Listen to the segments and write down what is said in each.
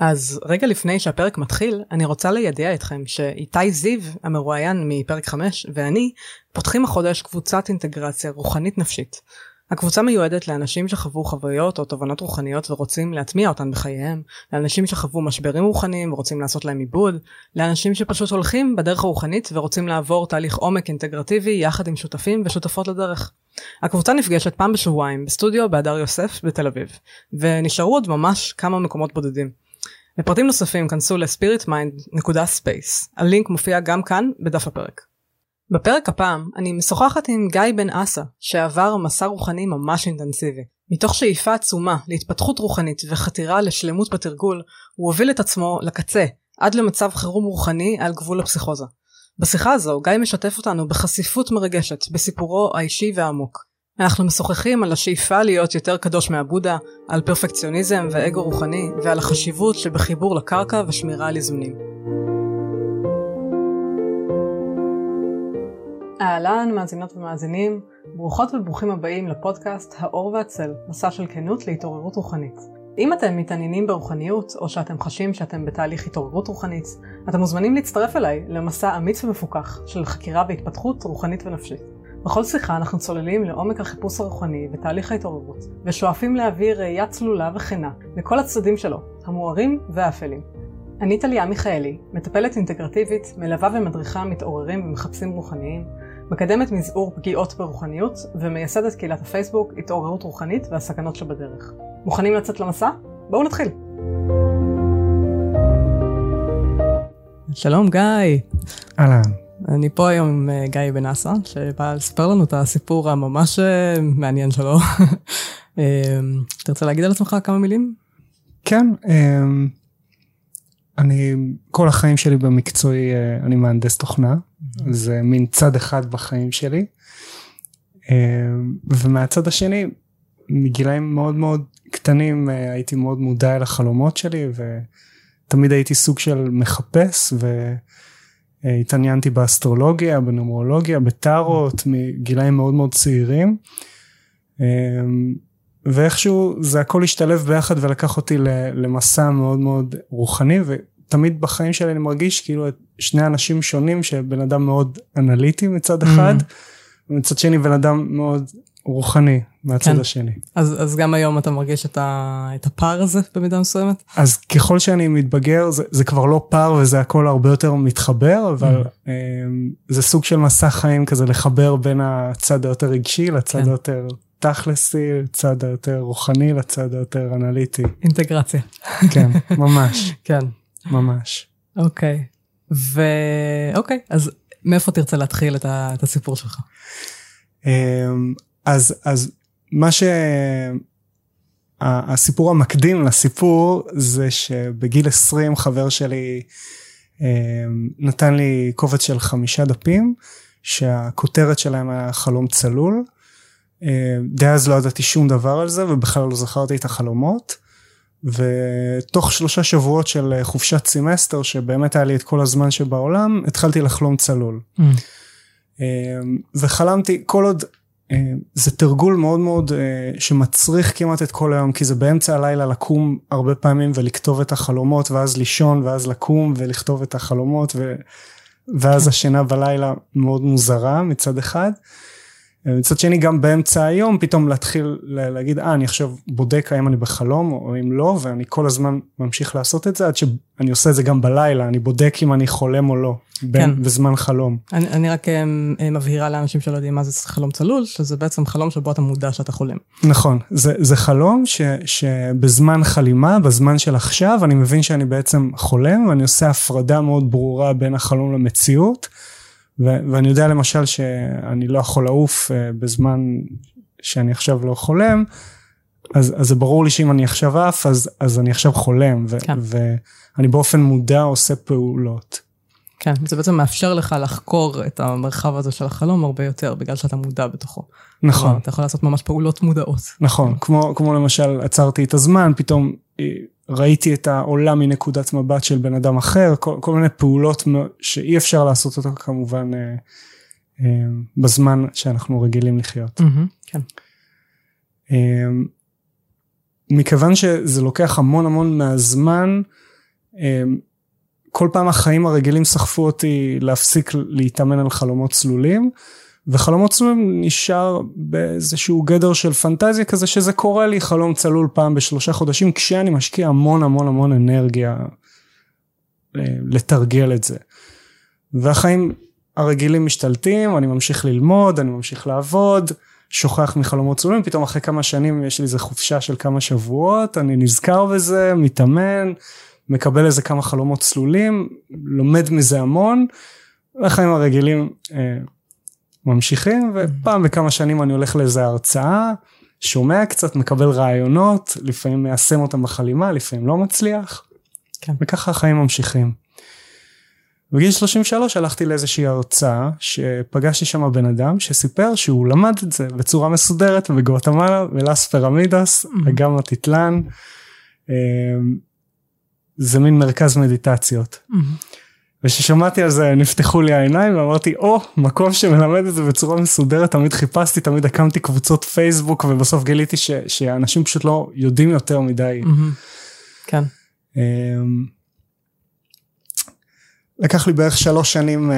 אז רגע לפני שהפרק מתחיל, אני רוצה לידע אתכם שאיתי זיו, המרואיין מפרק 5, ואני, פותחים החודש קבוצת אינטגרציה רוחנית נפשית. הקבוצה מיועדת לאנשים שחוו חוויות או תובנות רוחניות ורוצים להטמיע אותן בחייהם, לאנשים שחוו משברים רוחניים ורוצים לעשות להם עיבוד, לאנשים שפשוט הולכים בדרך הרוחנית ורוצים לעבור תהליך עומק אינטגרטיבי יחד עם שותפים ושותפות לדרך. הקבוצה נפגשת פעם בשבועיים בסטודיו בהדר יוסף בתל אביב, ונשארו עוד ממש כמה מקומות בודדים. לפרטים נוספים כנסו ל-spiritmind.space, הלינק מופיע גם כאן בדף הפרק. בפרק הפעם אני משוחחת עם גיא בן אסה שעבר מסע רוחני ממש אינטנסיבי. מתוך שאיפה עצומה להתפתחות רוחנית וחתירה לשלמות בתרגול הוא הוביל את עצמו לקצה עד למצב חירום רוחני על גבול הפסיכוזה. בשיחה הזו גיא משתף אותנו בחשיפות מרגשת בסיפורו האישי והעמוק. אנחנו משוחחים על השאיפה להיות יותר קדוש מהבודה, על פרפקציוניזם ואגו רוחני ועל החשיבות שבחיבור לקרקע ושמירה על איזונים. אהלן מאזינות ומאזינים, ברוכות וברוכים הבאים לפודקאסט האור והצל, מסע של כנות להתעוררות רוחנית. אם אתם מתעניינים ברוחניות, או שאתם חשים שאתם בתהליך התעוררות רוחנית, אתם מוזמנים להצטרף אליי למסע אמיץ ומפוקח של חקירה והתפתחות רוחנית ונפשית. בכל שיחה אנחנו צוללים לעומק החיפוש הרוחני ותהליך ההתעוררות, ושואפים להביא ראייה צלולה וכנה לכל הצדדים שלו, המוארים והאפלים. אני טליה מיכאלי, מטפלת אינטגרטיבית, מלווה ומדריכה מתעוררים ומחפשים רוחניים, מקדמת מזעור פגיעות ברוחניות ומייסדת קהילת הפייסבוק התעוררות רוחנית והסכנות שבדרך. מוכנים לצאת למסע? בואו נתחיל. שלום גיא. אהלן. אני פה היום עם אה, גיא בן שבא לספר לנו את הסיפור הממש אה, מעניין שלו. אה, תרצה להגיד על עצמך כמה מילים? כן, אני כל החיים שלי במקצועי אני מהנדס תוכנה, זה מין צד אחד בחיים שלי. ומהצד השני, מגילאים מאוד מאוד קטנים הייתי מאוד מודע אל החלומות שלי ותמיד הייתי סוג של מחפש ו... התעניינתי באסטרולוגיה, בנומרולוגיה, בטארות, מגילאים מאוד מאוד צעירים. אמ, ואיכשהו זה הכל השתלב ביחד ולקח אותי למסע מאוד מאוד רוחני ותמיד בחיים שלי אני מרגיש כאילו את שני אנשים שונים שבן אדם מאוד אנליטי מצד אחד mm. ומצד שני בן אדם מאוד רוחני מהצד כן. השני. אז, אז גם היום אתה מרגיש את, ה, את הפער הזה במידה מסוימת? אז ככל שאני מתבגר זה, זה כבר לא פער וזה הכל הרבה יותר מתחבר, אבל mm. אה, זה סוג של מסע חיים כזה לחבר בין הצד היותר רגשי לצד כן. היותר תכלסי, לצד היותר רוחני לצד היותר אנליטי. אינטגרציה. כן, ממש. כן. ממש. אוקיי. ואוקיי, אז מאיפה תרצה להתחיל את, ה... את הסיפור שלך? אמ, אז, אז מה ש... הסיפור המקדים לסיפור זה שבגיל 20 חבר שלי אמ, נתן לי קובץ של חמישה דפים שהכותרת שלהם היה חלום צלול. אמ, עד אז לא ידעתי שום דבר על זה ובכלל לא זכרתי את החלומות. ותוך שלושה שבועות של חופשת סמסטר שבאמת היה לי את כל הזמן שבעולם התחלתי לחלום צלול. Mm. וחלמתי כל עוד אה, זה תרגול מאוד מאוד אה, שמצריך כמעט את כל היום כי זה באמצע הלילה לקום הרבה פעמים ולכתוב את החלומות ואז לישון ואז לקום ולכתוב את החלומות ו... ואז השינה בלילה מאוד מוזרה מצד אחד. מצד שני גם באמצע היום פתאום להתחיל להגיד אה אני עכשיו בודק האם אני בחלום או אם לא ואני כל הזמן ממשיך לעשות את זה עד שאני עושה את זה גם בלילה אני בודק אם אני חולם או לא כן. בזמן חלום. אני, אני רק אה, אה, מבהירה לאנשים שלא יודעים מה זה חלום צלול שזה בעצם חלום שבו אתה מודע שאתה חולם. נכון זה, זה חלום ש, שבזמן חלימה בזמן של עכשיו אני מבין שאני בעצם חולם ואני עושה הפרדה מאוד ברורה בין החלום למציאות. ו- ואני יודע למשל שאני לא יכול לעוף uh, בזמן שאני עכשיו לא חולם, אז, אז זה ברור לי שאם אני עכשיו עף אז, אז אני עכשיו חולם, ו- כן. ואני באופן מודע עושה פעולות. כן, זה בעצם מאפשר לך לחקור את המרחב הזה של החלום הרבה יותר, בגלל שאתה מודע בתוכו. נכון. אתה יכול לעשות ממש פעולות מודעות. נכון, כמו, כמו למשל עצרתי את הזמן, פתאום אה, ראיתי את העולם מנקודת מבט של בן אדם אחר, כל, כל מיני פעולות שאי אפשר לעשות אותו כמובן אה, אה, בזמן שאנחנו רגילים לחיות. Mm-hmm, כן. אה, מכיוון שזה לוקח המון המון מהזמן, כל פעם החיים הרגילים סחפו אותי להפסיק להתאמן על חלומות צלולים. וחלומות צלולים נשאר באיזשהו גדר של פנטזיה כזה שזה קורה לי חלום צלול פעם בשלושה חודשים כשאני משקיע המון המון המון אנרגיה אה, לתרגל את זה. והחיים הרגילים משתלטים, אני ממשיך ללמוד, אני ממשיך לעבוד, שוכח מחלומות צלולים, פתאום אחרי כמה שנים יש לי איזה חופשה של כמה שבועות, אני נזכר בזה, מתאמן, מקבל איזה כמה חלומות צלולים, לומד מזה המון, והחיים הרגילים אה, ממשיכים, ופעם בכמה שנים אני הולך לאיזה הרצאה, שומע קצת, מקבל רעיונות, לפעמים מיישם אותם בחלימה, לפעמים לא מצליח, כן. וככה החיים ממשיכים. בגיל 33 הלכתי לאיזושהי הרצאה שפגשתי שם בן אדם שסיפר שהוא למד את זה בצורה מסודרת בגואטמלה ולאס פירמידס mm-hmm. אגם הטיטלן. אמ, זה מין מרכז מדיטציות. Mm-hmm. וכששמעתי על זה נפתחו לי העיניים ואמרתי או oh, מקום שמלמד את זה בצורה מסודרת תמיד חיפשתי תמיד הקמתי קבוצות פייסבוק ובסוף גיליתי ש, שאנשים פשוט לא יודעים יותר מדי. Mm-hmm. כן. אמ, לקח לי בערך שלוש שנים אה,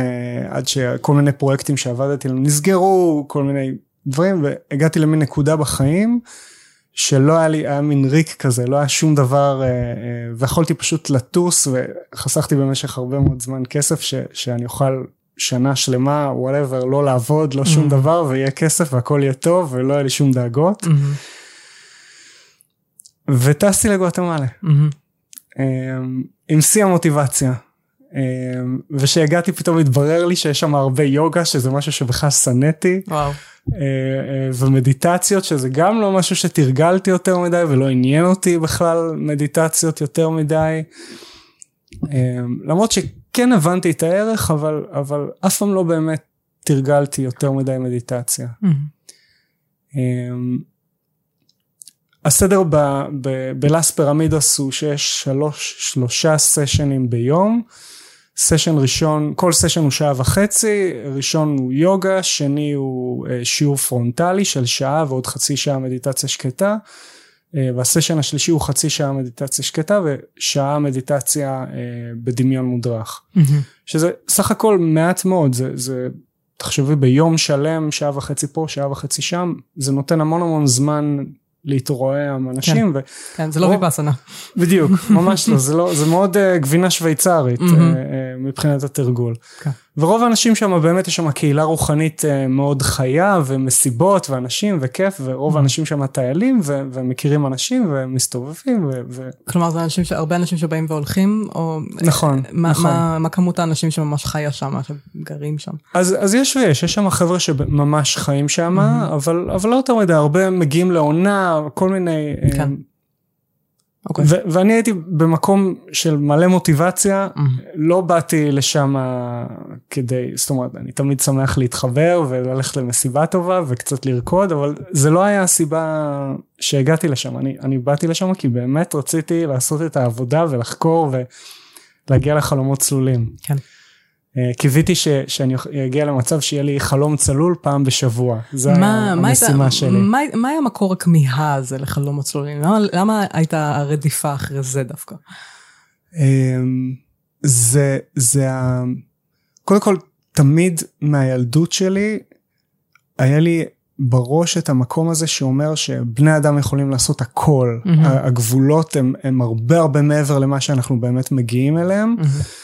עד שכל מיני פרויקטים שעבדתי עליהם נסגרו כל מיני דברים והגעתי למין נקודה בחיים שלא היה לי היה מין ריק כזה לא היה שום דבר אה, אה, ויכולתי פשוט לטוס וחסכתי במשך הרבה מאוד זמן כסף ש, שאני אוכל שנה שלמה whatever לא לעבוד לא שום mm-hmm. דבר ויהיה כסף והכל יהיה טוב ולא היה לי שום דאגות. Mm-hmm. וטסתי לגואטמלה mm-hmm. um, עם שיא המוטיבציה. ושהגעתי פתאום התברר לי שיש שם הרבה יוגה שזה משהו שבכלל שנאתי. וואו. אה, אה, ומדיטציות שזה גם לא משהו שתרגלתי יותר מדי ולא עניין אותי בכלל מדיטציות יותר מדי. אמ, למרות שכן הבנתי את הערך אבל אבל אף פעם לא באמת תרגלתי יותר מדי מדיטציה. Mm-hmm. הסדר בלאס פירמידס הוא שיש שלוש שלושה סשנים ביום. סשן ראשון, כל סשן הוא שעה וחצי, ראשון הוא יוגה, שני הוא אה, שיעור פרונטלי של שעה ועוד חצי שעה מדיטציה שקטה, אה, והסשן השלישי הוא חצי שעה מדיטציה שקטה ושעה מדיטציה אה, בדמיון מודרך. Mm-hmm. שזה סך הכל מעט מאוד, זה, זה תחשבי ביום שלם, שעה וחצי פה, שעה וחצי שם, זה נותן המון המון זמן להתרועע עם אנשים. כן, ו... כן זה לא ויפאסנה. בדיוק, ממש לא, זה, לא, זה מאוד uh, גבינה שוויצרית mm-hmm. uh, uh, מבחינת התרגול. כן. ורוב האנשים שם באמת יש שם קהילה רוחנית uh, מאוד חיה ומסיבות ואנשים וכיף ורוב mm-hmm. האנשים שם טיילים ו- ומכירים אנשים ומסתובבים. ו- ו- כלומר זה אנשים, ש... הרבה אנשים שבאים והולכים או נכון, מה, נכון. מה, מה כמות האנשים שממש חיה שם, שגרים שם? אז, אז יש ויש, יש שם חבר'ה שממש חיים שם, mm-hmm. אבל, אבל לא יותר מדי, הרבה מגיעים לעונה, כל מיני... כן. Okay. אוקיי. ו- ואני הייתי במקום של מלא מוטיבציה, mm-hmm. לא באתי לשם כדי, זאת אומרת, אני תמיד שמח להתחבר וללכת למסיבה טובה וקצת לרקוד, אבל זה לא היה הסיבה שהגעתי לשם, אני, אני באתי לשם כי באמת רציתי לעשות את העבודה ולחקור ולהגיע לחלומות צלולים. כן. אה, קיוויתי ש, שאני אגיע למצב שיהיה לי חלום צלול פעם בשבוע, זו המשימה שלי. מה, מה היה מקור הכמיהה הזה לחלום הצלולים? למה, למה הייתה הרדיפה אחרי זה דווקא? אמ, זה, זה ה... קודם כל, תמיד מהילדות שלי, היה לי בראש את המקום הזה שאומר שבני אדם יכולים לעשות הכל. Mm-hmm. הגבולות הם, הם הרבה הרבה מעבר למה שאנחנו באמת מגיעים אליהם. Mm-hmm.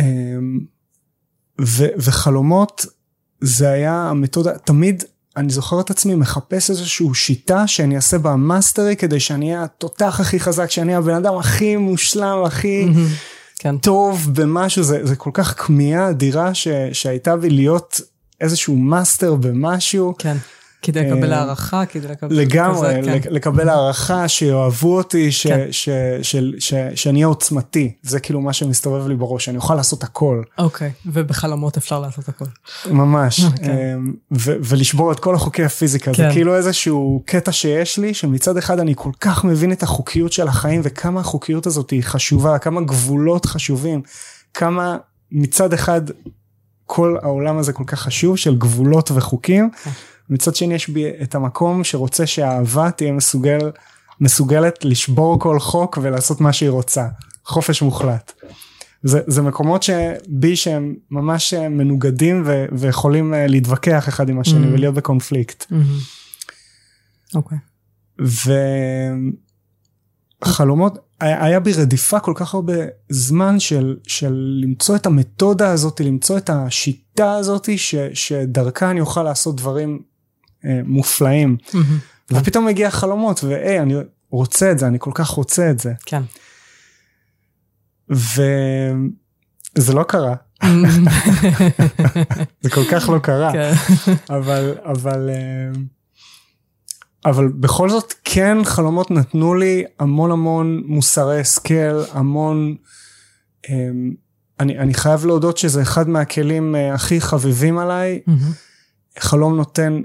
אמ, ו, וחלומות זה היה המתודה, תמיד אני זוכר את עצמי מחפש איזושהי שיטה שאני אעשה בה mastery כדי שאני אהיה התותח הכי חזק, שאני אהיה הבן אדם הכי מושלם, הכי כן. טוב במשהו, זה, זה כל כך כמיהה אדירה ש, שהייתה בי להיות איזשהו מאסטר במשהו. כן. כדי לקבל אה, הערכה, כדי לקבל... לגמרי, כזה, כן. לקבל הערכה, שיאהבו אותי, ש, כן. ש, ש, ש, שאני אהיה עוצמתי. זה כאילו מה שמסתובב לי בראש, שאני אוכל לעשות הכל. אוקיי, ובחלומות אפשר לעשות הכל. ממש. אמ, ו, ולשבור את כל החוקי הפיזיקה. כן. זה כאילו איזשהו קטע שיש לי, שמצד אחד אני כל כך מבין את החוקיות של החיים, וכמה החוקיות הזאת היא חשובה, כמה גבולות חשובים, כמה מצד אחד כל העולם הזה כל כך חשוב של גבולות וחוקים. מצד שני יש בי את המקום שרוצה שהאהבה תהיה מסוגל, מסוגלת לשבור כל חוק ולעשות מה שהיא רוצה. חופש מוחלט. זה, זה מקומות שבי שהם ממש מנוגדים ו, ויכולים אה, להתווכח אחד עם השני mm-hmm. ולהיות בקונפליקט. אוקיי. Mm-hmm. Okay. וחלומות, היה, היה בי רדיפה כל כך הרבה זמן של, של למצוא את המתודה הזאת, למצוא את השיטה הזאת ש, שדרכה אני אוכל לעשות דברים מופלאים. Mm-hmm. ופתאום מגיע חלומות והי אני רוצה את זה אני כל כך רוצה את זה. כן. וזה לא קרה. זה כל כך לא קרה. כן. אבל אבל אה, אבל בכל זאת כן חלומות נתנו לי המון המון מוסרי השכל המון. אה, אני, אני חייב להודות שזה אחד מהכלים אה, הכי חביבים עליי. חלום נותן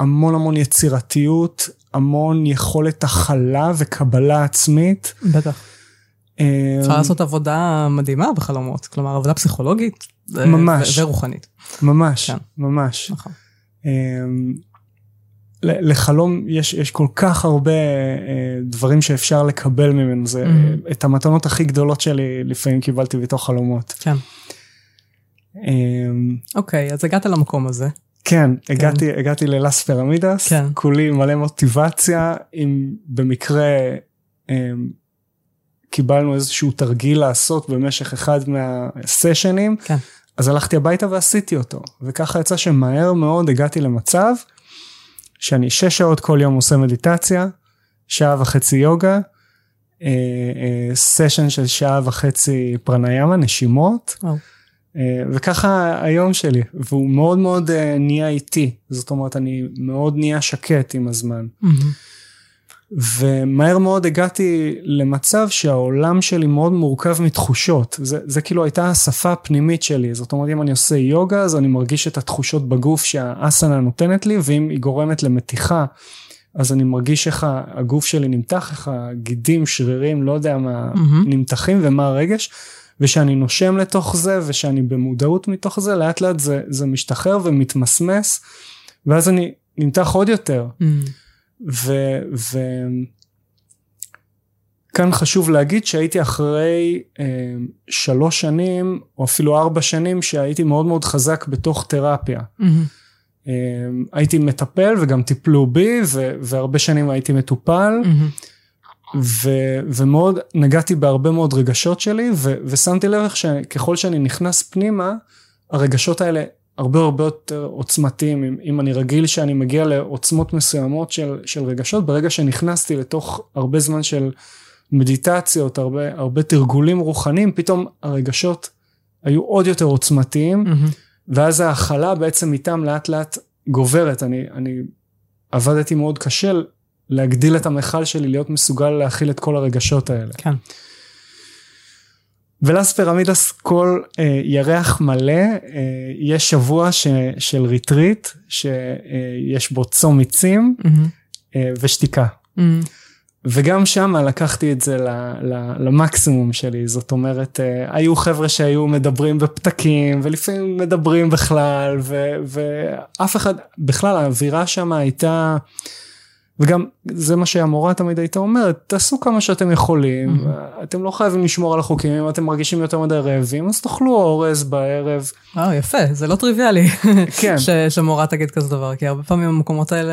המון המון יצירתיות, המון יכולת הכלה וקבלה עצמית. בטח. אה, אפשר לעשות עבודה מדהימה בחלומות, כלומר עבודה פסיכולוגית ממש, ורוחנית. ממש, כן. ממש. נכון. אה, לחלום יש, יש כל כך הרבה אה, דברים שאפשר לקבל ממנו, זה mm-hmm. את המתנות הכי גדולות שלי לפעמים קיבלתי בתוך חלומות. כן. אוקיי, אז הגעת למקום הזה. כן, כן. הגעתי, הגעתי ללאס פירמידס, כן. כולי מלא מוטיבציה, אם במקרה um, קיבלנו איזשהו תרגיל לעשות במשך אחד מהסשנים, כן. אז הלכתי הביתה ועשיתי אותו, וככה יצא שמהר מאוד הגעתי למצב שאני שש שעות כל יום עושה מדיטציה, שעה וחצי יוגה, סשן אה, אה, של שעה וחצי פרניאמה, נשימות. וואו. אה, וככה היום שלי, והוא מאוד מאוד אה, נהיה איטי, זאת אומרת אני מאוד נהיה שקט עם הזמן. ומהר מאוד הגעתי למצב שהעולם שלי מאוד מורכב מתחושות, זה, זה כאילו הייתה השפה הפנימית שלי, זאת אומרת אם אני עושה יוגה אז אני מרגיש את התחושות בגוף שהאסנה נותנת לי, ואם היא גורמת למתיחה אז אני מרגיש איך הגוף שלי נמתח, איך הגידים, שרירים, לא יודע מה, mm-hmm. נמתחים ומה הרגש. ושאני נושם לתוך זה ושאני במודעות מתוך זה לאט לאט זה, זה משתחרר ומתמסמס ואז אני נמתח עוד יותר. Mm. ו, ו... חשוב להגיד שהייתי אחרי אה, שלוש שנים או אפילו ארבע שנים שהייתי מאוד מאוד חזק בתוך תרפיה. Mm-hmm. אה, הייתי מטפל וגם טיפלו בי ו, והרבה שנים הייתי מטופל. Mm-hmm. ו, ומאוד נגעתי בהרבה מאוד רגשות שלי ו, ושמתי לב שככל שאני נכנס פנימה הרגשות האלה הרבה הרבה יותר עוצמתיים אם, אם אני רגיל שאני מגיע לעוצמות מסוימות של, של רגשות ברגע שנכנסתי לתוך הרבה זמן של מדיטציות הרבה הרבה תרגולים רוחניים פתאום הרגשות היו עוד יותר עוצמתיים mm-hmm. ואז ההכלה בעצם איתם לאט לאט גוברת אני אני עבדתי מאוד קשה להגדיל את המכל שלי, להיות מסוגל להכיל את כל הרגשות האלה. כן. ולאס פירמידס כל אה, ירח מלא, אה, יש שבוע ש, של ריטריט, שיש אה, בו צום מיצים mm-hmm. אה, ושתיקה. Mm-hmm. וגם שם לקחתי את זה ל, ל, למקסימום שלי, זאת אומרת, אה, היו חבר'ה שהיו מדברים בפתקים, ולפעמים מדברים בכלל, ו, ואף אחד, בכלל האווירה שם הייתה... וגם זה מה שהמורה תמיד הייתה אומרת, תעשו כמה שאתם יכולים, mm-hmm. אתם לא חייבים לשמור על החוקים, אם אתם מרגישים יותר מדי רעבים, אז תאכלו אורז בערב. אה, יפה, זה לא טריוויאלי. כן. ש- שמורה תגיד כזה דבר, כי הרבה פעמים המקומות האלה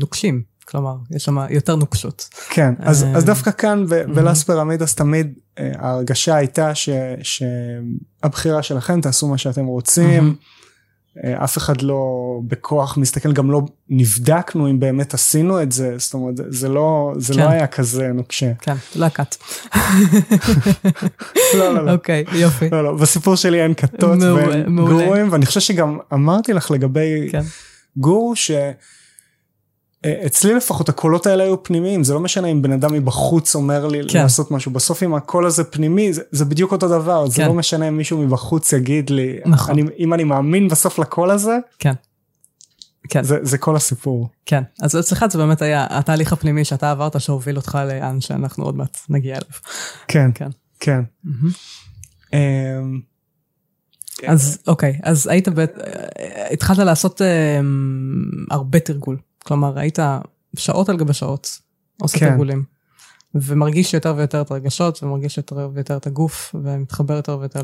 נוקשים. כלומר, יש שם יותר נוקשות. כן, אז, אז דווקא כאן בלאס פירמידס תמיד אה, ההרגשה הייתה ש, שהבחירה שלכם, תעשו מה שאתם רוצים. Mm-hmm. אה, אף אחד לא בכוח מסתכל גם לא נבדקנו אם באמת עשינו את זה זאת אומרת זה לא זה לא כן. לא היה כזה נוקשה. כן לא קאט. לא לא לא. אוקיי יופי. לא לא בסיפור שלי אין כתות וגורים ואני חושב שגם אמרתי לך לגבי כן. גור ש... אצלי לפחות הקולות האלה היו פנימיים זה לא משנה אם בן אדם מבחוץ אומר לי כן. לעשות משהו בסוף אם הקול הזה פנימי זה, זה בדיוק אותו דבר כן. זה לא משנה אם מישהו מבחוץ יגיד לי נכון. אני, אם אני מאמין בסוף לקול הזה. כן. כן. זה, זה כל הסיפור. כן, אז אצלך זה באמת היה התהליך הפנימי שאתה עברת שהוביל אותך לאן שאנחנו עוד מעט נגיע אליו. כן, כן. כן. Mm-hmm. אז אוקיי, אז היית, בית, התחלת לעשות הרבה תרגול. כלומר, היית שעות על גבי שעות עושה כן. תרגולים. ומרגיש יותר ויותר את הרגשות ומרגיש יותר ויותר את הגוף ומתחבר יותר ויותר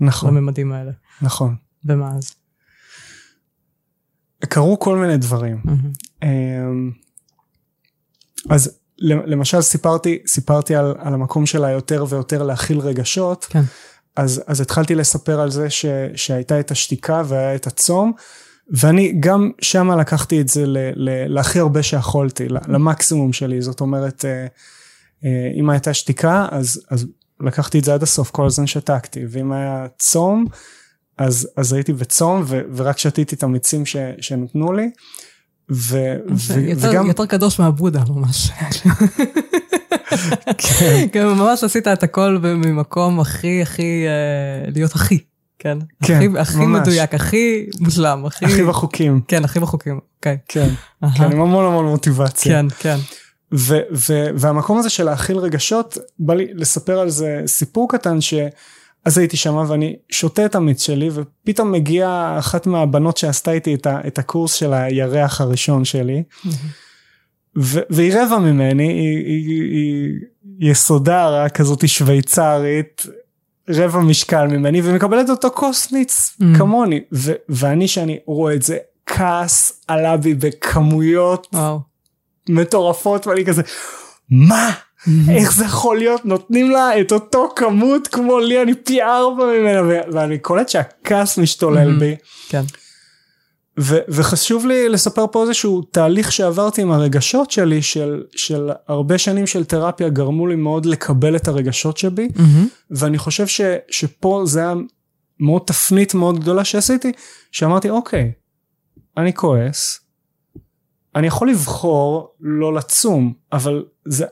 נכון, לממדים האלה. נכון. ומה אז? קרו כל מיני דברים. אמ, אז למשל סיפרתי, סיפרתי על, על המקום שלה יותר ויותר להכיל רגשות, כן. אז, אז התחלתי לספר על זה ש, שהייתה את השתיקה והיה את הצום, ואני גם שמה לקחתי את זה להכי הרבה שיכולתי, למקסימום שלי, זאת אומרת, אה, אה, אם הייתה שתיקה, אז, אז לקחתי את זה עד הסוף, כל הזמן שתקתי, ואם היה צום, אז, אז הייתי בצום ו, ורק שתיתי את המיצים ש, שנתנו לי. ו, ו, יותר, וגם יותר קדוש מהבודה ממש. כן, גם ממש עשית את הכל ממקום הכי הכי אה, להיות הכי. כן. כן, הכי, הכי ממש. מדויק, הכי מושלם, הכי... הכי בחוקים, כן, הכי בחוקים. אוקיי. כן. כן, עם המון המון מוטיבציה. כן, כן. ו- ו- והמקום הזה של להכיל רגשות, בא לי לספר על זה סיפור קטן שאז הייתי שמה ואני שותה את המיץ שלי ופתאום מגיעה אחת מהבנות שעשתה איתי את, ה- את הקורס של הירח הראשון שלי ו- והיא רבע ממני, היא, היא, היא יסודה רק כזאת שוויצרית, רבע משקל ממני ומקבלת אותו כוס מיץ Mm. כמוני ו- ואני שאני רואה את זה כעס עלה בי בכמויות וואו. מטורפות ואני כזה מה איך זה יכול להיות נותנים לה את אותו כמות כמו לי אני פי ארבע ממנה ו- ואני קולט שהכעס משתולל Mhm. בי כן. ו- וחשוב לי לספר פה איזשהו תהליך שעברתי עם הרגשות שלי של, של הרבה שנים של תרפיה גרמו לי מאוד לקבל את הרגשות שבי מהמם. ואני חושב ש, שפה זה היה מאוד תפנית מאוד גדולה שעשיתי שאמרתי אוקיי אני כועס אני יכול לבחור לא לצום אבל זה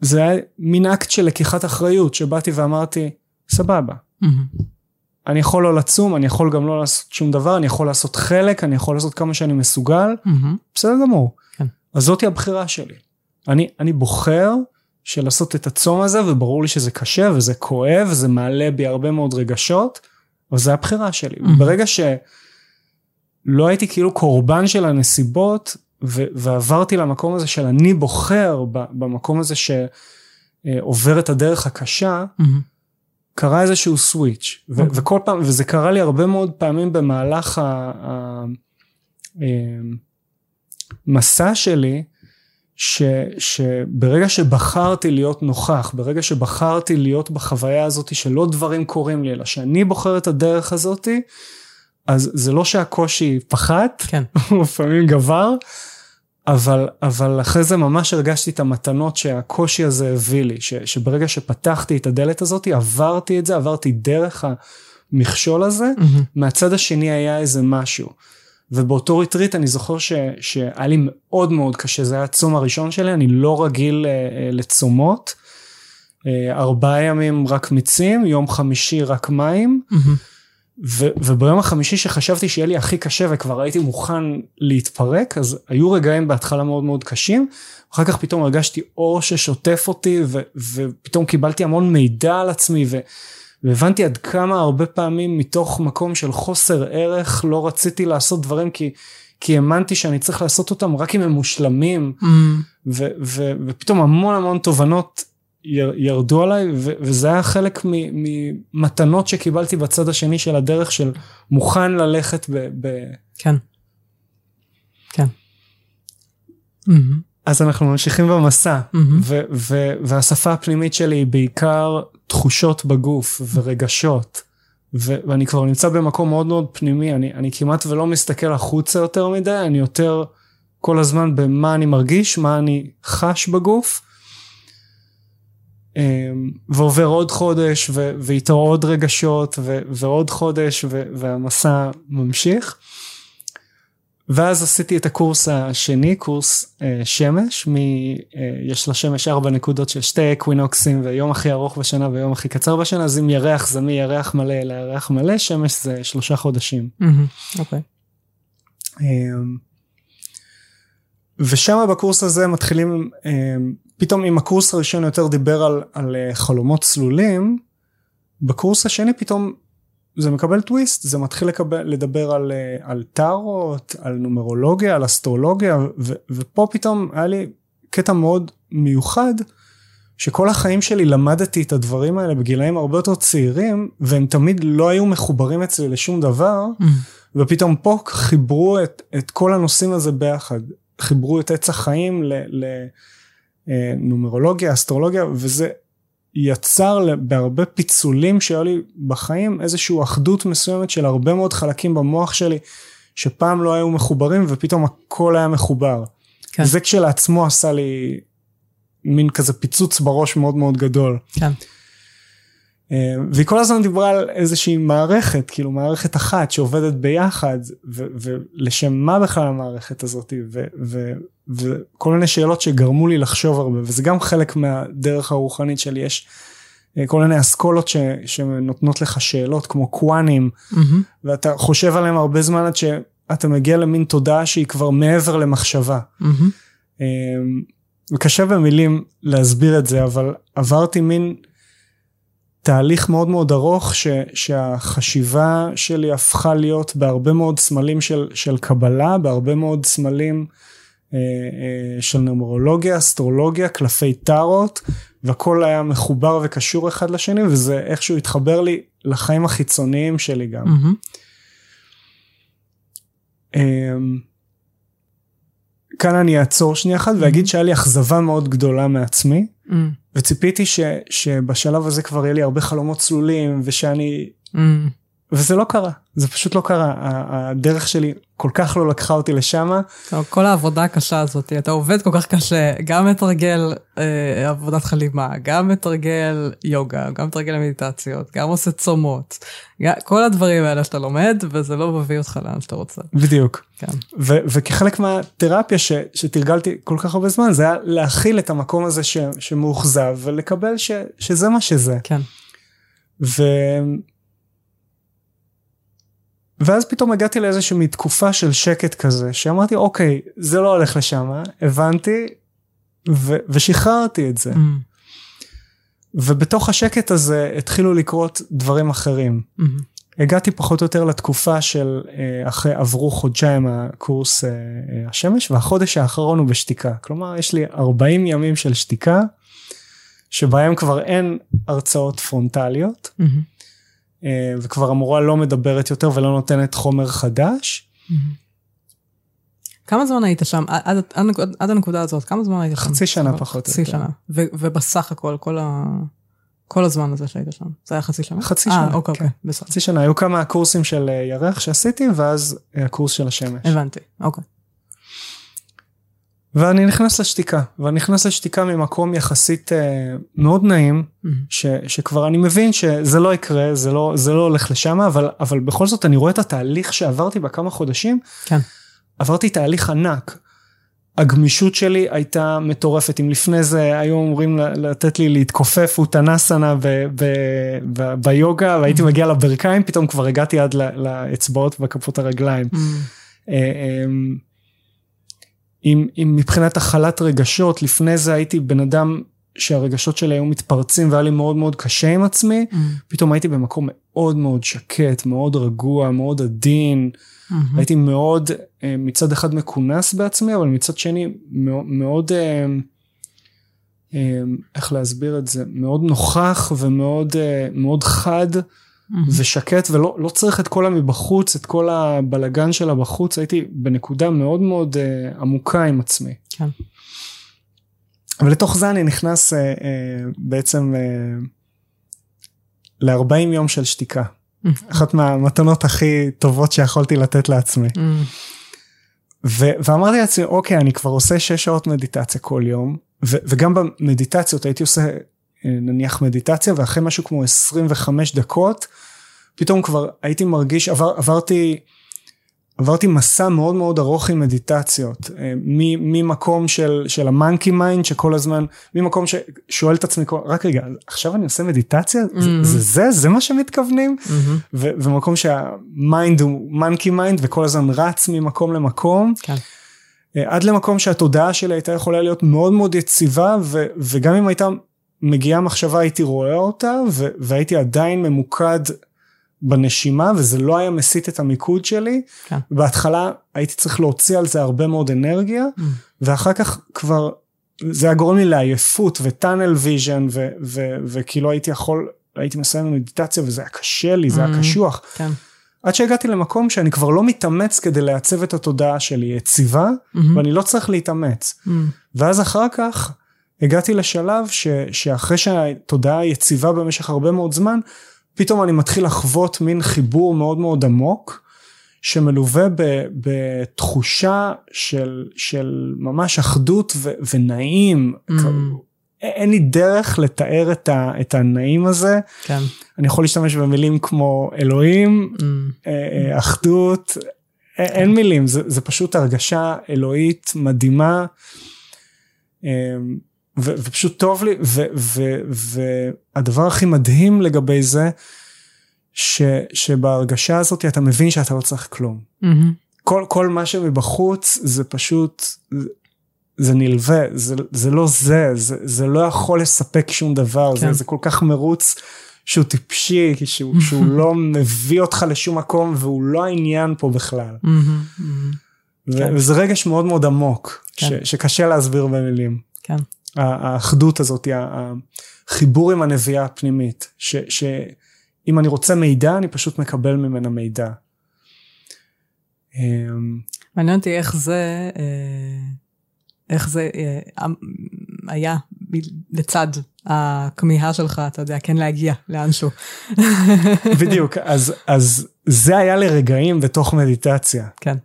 זה היה מין אקט של לקיחת אחריות שבאתי ואמרתי סבבה מהמם. אני יכול לא לצום אני יכול גם לא לעשות שום דבר אני יכול לעשות חלק אני יכול לעשות כמה שאני מסוגל מהמם. בסדר גמור. כן. אז זאתי הבחירה שלי. אני, אני בוחר של לעשות את הצום הזה וברור לי שזה קשה וזה כואב וזה מעלה בי הרבה מאוד רגשות אבל זה הבחירה שלי. Mhm. ברגע שלא הייתי כאילו קורבן של הנסיבות ו- ועברתי למקום הזה של אני בוחר במקום הזה שעובר את הדרך הקשה מהמם. קרה איזשהו סוויץ' ו- אוקיי. וכל פעם וזה קרה לי הרבה מאוד פעמים במהלך ה- ה- אמ, מסע שלי ש, שברגע שבחרתי להיות נוכח ברגע שבחרתי להיות בחוויה הזאת שלא דברים קורים לי אלא שאני בוחר את הדרך הזאת אז זה לא שהקושי פחת כן. הוא לפעמים גבר אבל אבל אחרי זה ממש הרגשתי את המתנות שהקושי הזה הביא לי ש, שברגע שפתחתי את הדלת הזאת עברתי את זה עברתי דרך המכשול הזה mm-hmm. מהצד השני היה איזה משהו. ובאותו ריטריט אני זוכר ש, שהיה לי מאוד מאוד קשה, זה היה הצום הראשון שלי, אני לא רגיל אה, אה, לצומות. אה, ארבעה ימים רק מיצים, יום חמישי רק מים, mm-hmm. ו, וביום החמישי שחשבתי שיהיה לי הכי קשה וכבר הייתי מוכן להתפרק, אז היו רגעים בהתחלה מאוד מאוד קשים, אחר כך פתאום הרגשתי אור ששוטף אותי, ו, ופתאום קיבלתי המון מידע על עצמי, ו, והבנתי עד כמה הרבה פעמים מתוך מקום של חוסר ערך לא רציתי לעשות דברים כי, כי האמנתי שאני צריך לעשות אותם רק אם הם מושלמים מהמם. ו, ו, ופתאום המון המון תובנות ירדו עליי ו, וזה היה חלק ממתנות שקיבלתי בצד השני של הדרך של מוכן ללכת ב... ב... כן. כן. מהמם. אז אנחנו ממשיכים במסע מהמם. ו, ו, והשפה הפנימית שלי היא בעיקר תחושות בגוף ורגשות. ו- ואני כבר נמצא במקום מאוד מאוד פנימי, אני, אני כמעט ולא מסתכל החוצה יותר מדי, אני יותר כל הזמן במה אני מרגיש, מה אני חש בגוף. אמ, ועובר עוד חודש ו- ואיתו עוד רגשות ו- ועוד חודש ו- והמסע ממשיך. ואז עשיתי את הקורס השני, קורס אה, שמש, מ, אה, יש לשמש ארבע נקודות של שתי אקווינוקסים ויום הכי ארוך בשנה ויום הכי קצר בשנה, אז אם ירח זה מירח מלא לירח מלא, שמש זה שלושה חודשים. מהמם. אוקיי. אמ, ושם בקורס הזה מתחילים, אמ, פתאום אם הקורס הראשון יותר דיבר על, על אה, חלומות צלולים, בקורס השני פתאום זה מקבל טוויסט, זה מתחיל לקבל, לדבר על, אה, על טארות, על נומרולוגיה, על אסטרולוגיה, ו, ופה פתאום היה לי קטע מאוד מיוחד שכל החיים שלי למדתי את הדברים האלה בגילאים הרבה יותר צעירים והם תמיד לא היו מחוברים אצלי לשום דבר Mm. ופתאום פה חיברו את, את כל הנושאים הזה ביחד חיברו את עץ החיים לנומרולוגיה אסטרולוגיה וזה יצר בהרבה פיצולים שהיו לי בחיים איזושהי אחדות מסוימת של הרבה מאוד חלקים במוח שלי שפעם לא היו מחוברים ופתאום הכל היה מחובר. כן. זה כשלעצמו עשה לי מין כזה פיצוץ בראש מאוד מאוד גדול. כן. אה, והיא כל הזמן דיברה על איזושהי מערכת, כאילו מערכת אחת שעובדת ביחד, ולשם מה בכלל המערכת הזאת, וכל מיני שאלות שגרמו לי לחשוב הרבה, וזה גם חלק מהדרך הרוחנית שלי, יש אה, כל מיני אסכולות ש- שנותנות לך שאלות כמו קוואנים, מהמם. ואתה חושב עליהם הרבה זמן עד שאתה מגיע למין תודעה שהיא כבר מעבר למחשבה. אמ, וקשה במילים להסביר את זה, אבל עברתי מין תהליך מאוד מאוד ארוך ש, שהחשיבה שלי הפכה להיות בהרבה מאוד סמלים של, של קבלה, בהרבה מאוד סמלים אה, אה, של נומרולוגיה, אסטרולוגיה, קלפי טארות, והכל היה מחובר וקשור אחד לשני, וזה איכשהו התחבר לי לחיים החיצוניים שלי גם. מהמם. אמ, כאן אני אעצור שנייה אחת ואגיד שהיה לי אכזבה מאוד גדולה מעצמי מהמם. וציפיתי ש, שבשלב הזה כבר יהיה לי הרבה חלומות צלולים ושאני מהמם. וזה לא קרה זה פשוט לא קרה הדרך שלי כל כך לא לקחה אותי לשם כל העבודה הקשה הזאת, אתה עובד כל כך קשה, גם מתרגל אה, עבודת חלימה, גם מתרגל יוגה, גם מתרגל מדיטציות, גם עושה צומות, גם, כל הדברים האלה שאתה לומד, וזה לא מביא אותך לאן שאתה רוצה. בדיוק כן. ו, וכחלק מהתרפיה ש, שתרגלתי כל כך הרבה זמן זה היה להכיל את המקום הזה ש, שמאוכזב ולקבל ש, שזה מה שזה כן. ו... ואז פתאום הגעתי לאיזושהי תקופה של שקט כזה, שאמרתי אוקיי, זה לא הולך לשם, הבנתי, ו... ושחררתי את זה. מהמם. ובתוך השקט הזה התחילו לקרות דברים אחרים. מהמם. הגעתי פחות או יותר לתקופה של אה, אחרי עברו חודשיים הקורס אה, אה, השמש והחודש האחרון הוא בשתיקה כלומר יש לי 40 ימים של שתיקה שבהם כבר אין הרצאות פרונטליות מהמם. אה, וכבר המורה לא מדברת יותר ולא נותנת חומר חדש. כמה זמן היית שם, עד, עד, עד, הנקוד- עד הנקודה הזאת, כמה זמן היית שם? חצי שנה פחות או חצי יותר. שנה. ו, ובסך הכל, כל, ה, כל הזמן הזה שהיית שם, זה היה חצי שנה? חצי אה, שנה, אוקיי, כן. אוקיי, בסדר. חצי שנה היו כמה קורסים של אה, ירח שעשיתי ואז הקורס של השמש. הבנתי, אוקיי. ואני נכנס לשתיקה ואני נכנס לשתיקה ממקום יחסית אה, מאוד נעים מהמם. ש, שכבר אני מבין שזה לא יקרה זה לא זה לא הולך לשם אבל אבל בכל זאת אני רואה את התהליך שעברתי בכמה חודשים כן. עברתי תהליך ענק. הגמישות שלי הייתה מטורפת אם לפני זה היו אמורים לתת לי להתכופף אוטנסנה ב- ב- ב- ביוגה והייתי מגיע לברכיים פתאום כבר הגעתי עד לאצבעות וכפות הרגליים. מהמם. אם, אם מבחינת הכלת רגשות לפני זה הייתי בן אדם שהרגשות שלי היו מתפרצים והיה לי מאוד מאוד קשה עם עצמי מהמם. פתאום הייתי במקום מאוד מאוד שקט מאוד רגוע מאוד עדין מהמם. הייתי מאוד אה, מצד אחד מכונס בעצמי אבל מצד שני מאוד, מאוד אה, אה, איך להסביר את זה מאוד נוכח ומאוד מאוד חד. ושקט ולא לא צריך את כל המבחוץ את כל הבלגן שלה בחוץ הייתי בנקודה מאוד מאוד uh, עמוקה עם עצמי. כן. ולתוך זה אני נכנס uh, uh, בעצם uh, ל-40 יום של שתיקה. מהמם. אחת מהמתנות הכי טובות שיכולתי לתת לעצמי. מהמם. ו- ואמרתי לעצמי אוקיי אני כבר עושה 6 שעות מדיטציה כל יום ו- וגם במדיטציות הייתי עושה נניח מדיטציה ואחרי משהו כמו 25 דקות פתאום כבר הייתי מרגיש עבר, עברתי עברתי מסע מאוד מאוד ארוך עם מדיטציות אה, ממקום של של ה monkey mind שכל הזמן ממקום ששואל את עצמי רק רגע עכשיו אני עושה מדיטציה זה, Mhm. זה זה זה מה שמתכוונים mm-hmm. ו- ומקום שה mind הוא monkey mind וכל הזמן רץ ממקום למקום כן. אה, עד למקום שהתודעה שלי הייתה יכולה להיות מאוד מאוד יציבה ו- וגם אם הייתה מגיעה מחשבה הייתי רואה אותה ו- והייתי עדיין ממוקד בנשימה וזה לא היה מסיט את המיקוד שלי. כן. בהתחלה הייתי צריך להוציא על זה הרבה מאוד אנרגיה mm-hmm. ואחר כך כבר זה היה גורם לי לעייפות ו tunnel vision וכאילו הייתי יכול הייתי מסיים מדיטציה וזה היה קשה לי זה היה קשוח. כן. עד שהגעתי למקום שאני כבר לא מתאמץ כדי לייצב את התודעה שלי יציבה Mm-hmm. ואני לא צריך להתאמץ. Mm. ואז אחר כך הגעתי לשלב ש, שאחרי שהתודעה יציבה במשך הרבה מאוד זמן, פתאום אני מתחיל לחוות מין חיבור מאוד מאוד עמוק, שמלווה ב, בתחושה של, של ממש אחדות ו, ונעים. Mm. אין לי דרך לתאר את, ה, את הנעים הזה. כן. אני יכול להשתמש במילים כמו אלוהים, Mm. אחדות, אה, אין מילים, זה, זה פשוט הרגשה אלוהית מדהימה. ו- ופשוט טוב לי, ו- ו- והדבר הכי מדהים לגבי זה, ש- שבהרגשה הזאת אתה מבין שאתה לא צריך כלום. מהמם. כל, כל מה שמבחוץ זה פשוט, זה, זה נלווה, זה, זה לא זה, זה, זה לא יכול לספק שום דבר, כן. זה, זה כל כך מרוץ שהוא טיפשי, שהוא, שהוא לא מביא אותך לשום מקום והוא לא העניין פה בכלל. מהמם. מהמם. ו- כן. וזה רגש מאוד מאוד עמוק, כן. ש- שקשה להסביר במילים. כן. האחדות הזאת, החיבור עם הנביאה הפנימית, ש- שאם אני רוצה מידע, אני פשוט מקבל ממנה מידע. אמ, מעניין אותי איך זה, אה, איך זה אה, היה ב- לצד הכמיהה שלך, אתה יודע, כן להגיע לאנשהו. בדיוק, אז, אז זה היה לרגעים בתוך מדיטציה, כן,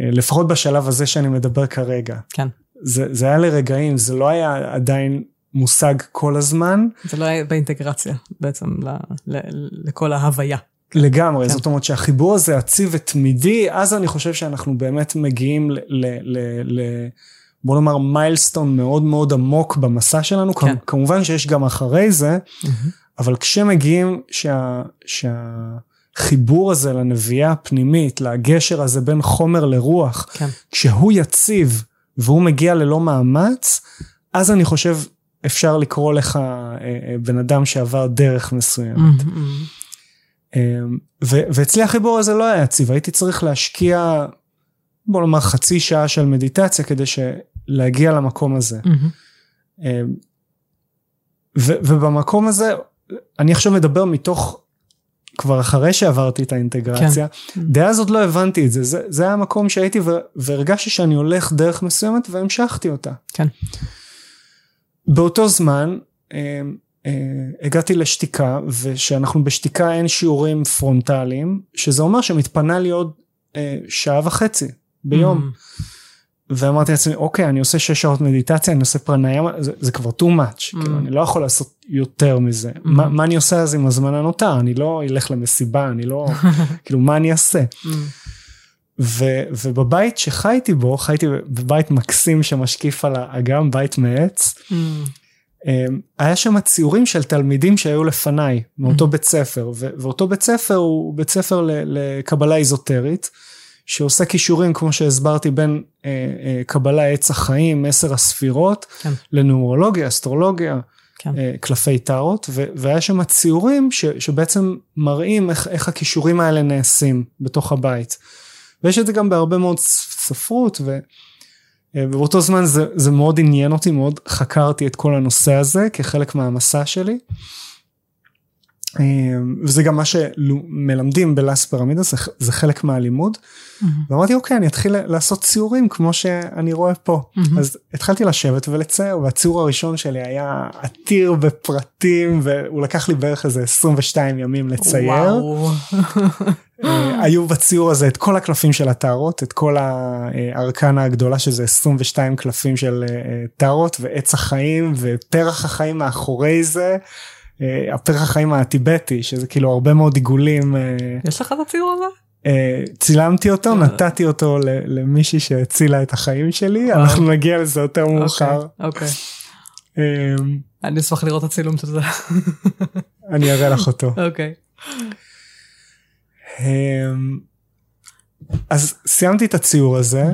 אה, לפחות בשלב הזה שאני מדבר כרגע. כן. זה, זה היה לרגעים, זה לא היה עדיין מושג כל הזמן, זה לא היה באינטגרציה בעצם ל, ל, לכל ההוויה. לגמרי, כן. זאת אומרת שהחיבור הזה עציב ותמידי, אז אני חושב שאנחנו באמת מגיעים ל... ל, ל, ל בוא נאמר מיילסטון מאוד מאוד עמוק במסע שלנו, כן. כמובן שיש גם אחרי זה, אבל כשמגיעים שה, שהחיבור הזה לנביאה הפנימית, לגשר הזה בין חומר לרוח, כן. כשהוא יציב והוא מגיע ללא מאמץ, אז אני חושב אפשר לקרוא לך אה, אה, בן אדם שעבר דרך מסוימת. אמ, ו- ואצלי החיבור הזה לא היה יציב, הייתי צריך להשקיע, בוא נאמר חצי שעה של מדיטציה כדי להגיע למקום הזה. מהמם. אמ, ו- ובמקום הזה, אני עכשיו מדבר מתוך, כבר אחרי שעברתי את האינטגרציה, כן. דאז עוד לא הבנתי את זה, זה, זה היה המקום שהייתי והרגשתי שאני הולך דרך מסוימת והמשכתי אותה. כן. באותו זמן, אמ, אה, הגעתי לשתיקה, ושאנחנו בשתיקה אין שיעורים פרונטליים, שזה אומר שמתפנה לי עוד אה, שעה וחצי ביום. מהמם. ואמרתי לעצמי, אוקיי, אני עושה שש שעות מדיטציה, אני עושה פרנאיים, זה, זה כבר too much, Mm. כאילו, אני לא יכול לעשות יותר מזה. מה, מה אני עושה אז עם הזמן הנותר? אני לא אלך למסיבה, אני לא, כאילו, מה אני אעשה? מהמם. ו, ובבית שחייתי בו, חייתי בבית מקסים שמשקיף על האגם, בית מעץ, מהמם. אמ, היה שם ציורים של תלמידים שהיו לפניי מאותו בית ספר ו- ואותו בית ספר הוא בית ספר לקבלה איזוטרית שעושה כישורים כמו שהסברתי בין אה, אה, קבלה עץ החיים עשר הספירות כן. לנומרולוגיה אסטרולוגיה כן. אה, קלפי טארוט ו- והיה שם ציורים ש- שבעצם מראים איך, איך הכישורים האלה נעשים בתוך הבית. ויש את זה גם בהרבה מאוד ספרות ו... אה, ובאותו זמן זה, זה מאוד עניין אותי, מאוד חקרתי את כל הנושא הזה כחלק מהמסע שלי. אה, וזה גם מה שמלמדים בלאס פירמידה, זה, זה חלק מהלימוד. מהמם. ואמרתי אוקיי אני אתחיל לעשות ציורים כמו שאני רואה פה. מהמם. אז התחלתי לשבת ולצייר והציור הראשון שלי היה עתיר בפרטים והוא לקח לי בערך איזה 22 ימים לצייר. אה, היו בציור הזה את כל הקלפים של הטהרות, את כל הארקנה הגדולה שזה 22 קלפים של אה, טהרות ועץ החיים ופרח החיים מאחורי זה, אה, הפרח החיים הטיבטי שזה כאילו הרבה מאוד עיגולים. אה, יש לך את הציור הזה? אה, צילמתי אותו. נתתי אותו למישהי שהצילה את החיים שלי. אנחנו נגיע לזה יותר מאוחר. אוקיי, אוקיי. אה, אני אשמח לראות את הצילום של זה. אני אראה לך אותו. אוקיי. אז סיימתי את הציור הזה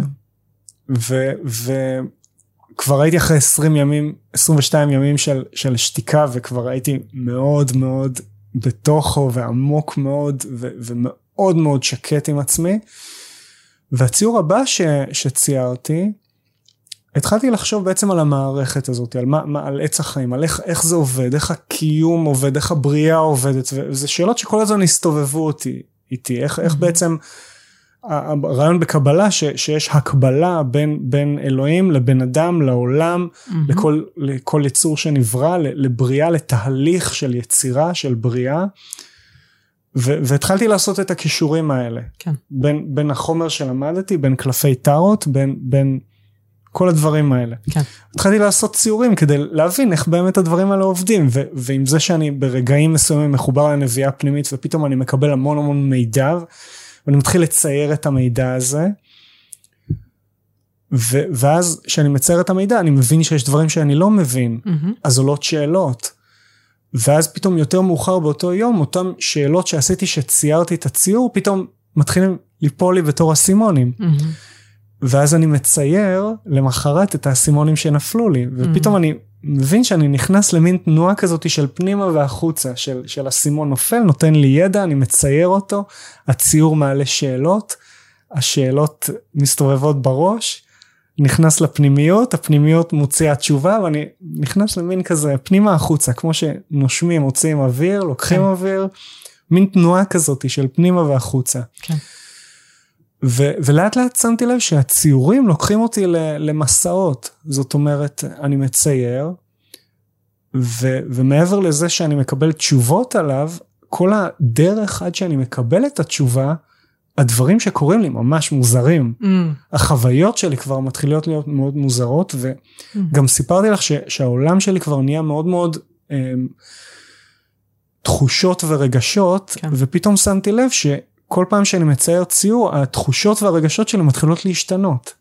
וכבר הייתי אחרי 20 ימים 22 ימים של, של שתיקה וכבר הייתי מאוד מאוד בתוכו ועמוק מאוד ו, ומאוד מאוד שקט עם עצמי. והציור הבא ש, שציירתי התחלתי לחשוב בעצם על המערכת הזאת, על, מה, מה, על עץ החיים, על איך, איך זה עובד, איך הקיום עובד, איך הבריאה עובדת, וזה שאלות שכל הזמן הסתובבו אותי, איתי, איך, איך בעצם הרעיון בקבלה ש, שיש הקבלה בין, בין אלוהים לבן אדם, לעולם, mm-hmm. לכל, לכל יצור שנברא, לבריאה, לתהליך של יצירה, של בריאה. ו- והתחלתי לעשות את הכישורים האלה. כן. בין, בין החומר שלמדתי, בין קלפי טארות, בין, בין כל הדברים האלה. כן. התחלתי לעשות ציורים כדי להבין איך באמת הדברים האלה עובדים, ו- ועם זה שאני ברגעים מסוימים מחובר לנביאה פנימית ופתאום אני מקבל המון המון מידע, ואני מתחיל לצייר את המידע הזה. ו- ואז כשאני מצייר את המידע אני מבין שיש דברים שאני לא מבין, mm-hmm. אז עולות שאלות. ואז פתאום יותר מאוחר באותו יום אותן שאלות שעשיתי שציירתי את הציור פתאום מתחילים ליפול לי בתור אסימונים. Mm-hmm. ואז אני מצייר למחרת את האסימונים שנפלו לי ופתאום mm-hmm. אני מבין שאני נכנס למין תנועה כזאת של פנימה והחוצה של, של אסימון נופל נותן לי ידע אני מצייר אותו הציור מעלה שאלות השאלות מסתובבות בראש נכנס לפנימיות, הפנימיות מוציאה תשובה ואני נכנס למין כזה פנימה החוצה, כמו שנושמים, מוציאים אוויר, לוקחים כן. אוויר, מין תנועה כזאת של פנימה והחוצה. כן. ו- ולאט לאט שמתי לב שהציורים לוקחים אותי למסעות, זאת אומרת, אני מצייר, ו- ומעבר לזה שאני מקבל תשובות עליו, כל הדרך עד שאני מקבל את התשובה, הדברים שקורים לי ממש מוזרים. Mm. החוויות שלי כבר מתחילות להיות מאוד מוזרות וגם mm. סיפרתי לך ש, שהעולם שלי כבר נהיה מאוד מאוד אה, תחושות ורגשות כן. ופתאום שמתי לב שכל פעם שאני מצייר ציור התחושות והרגשות שלי מתחילות להשתנות.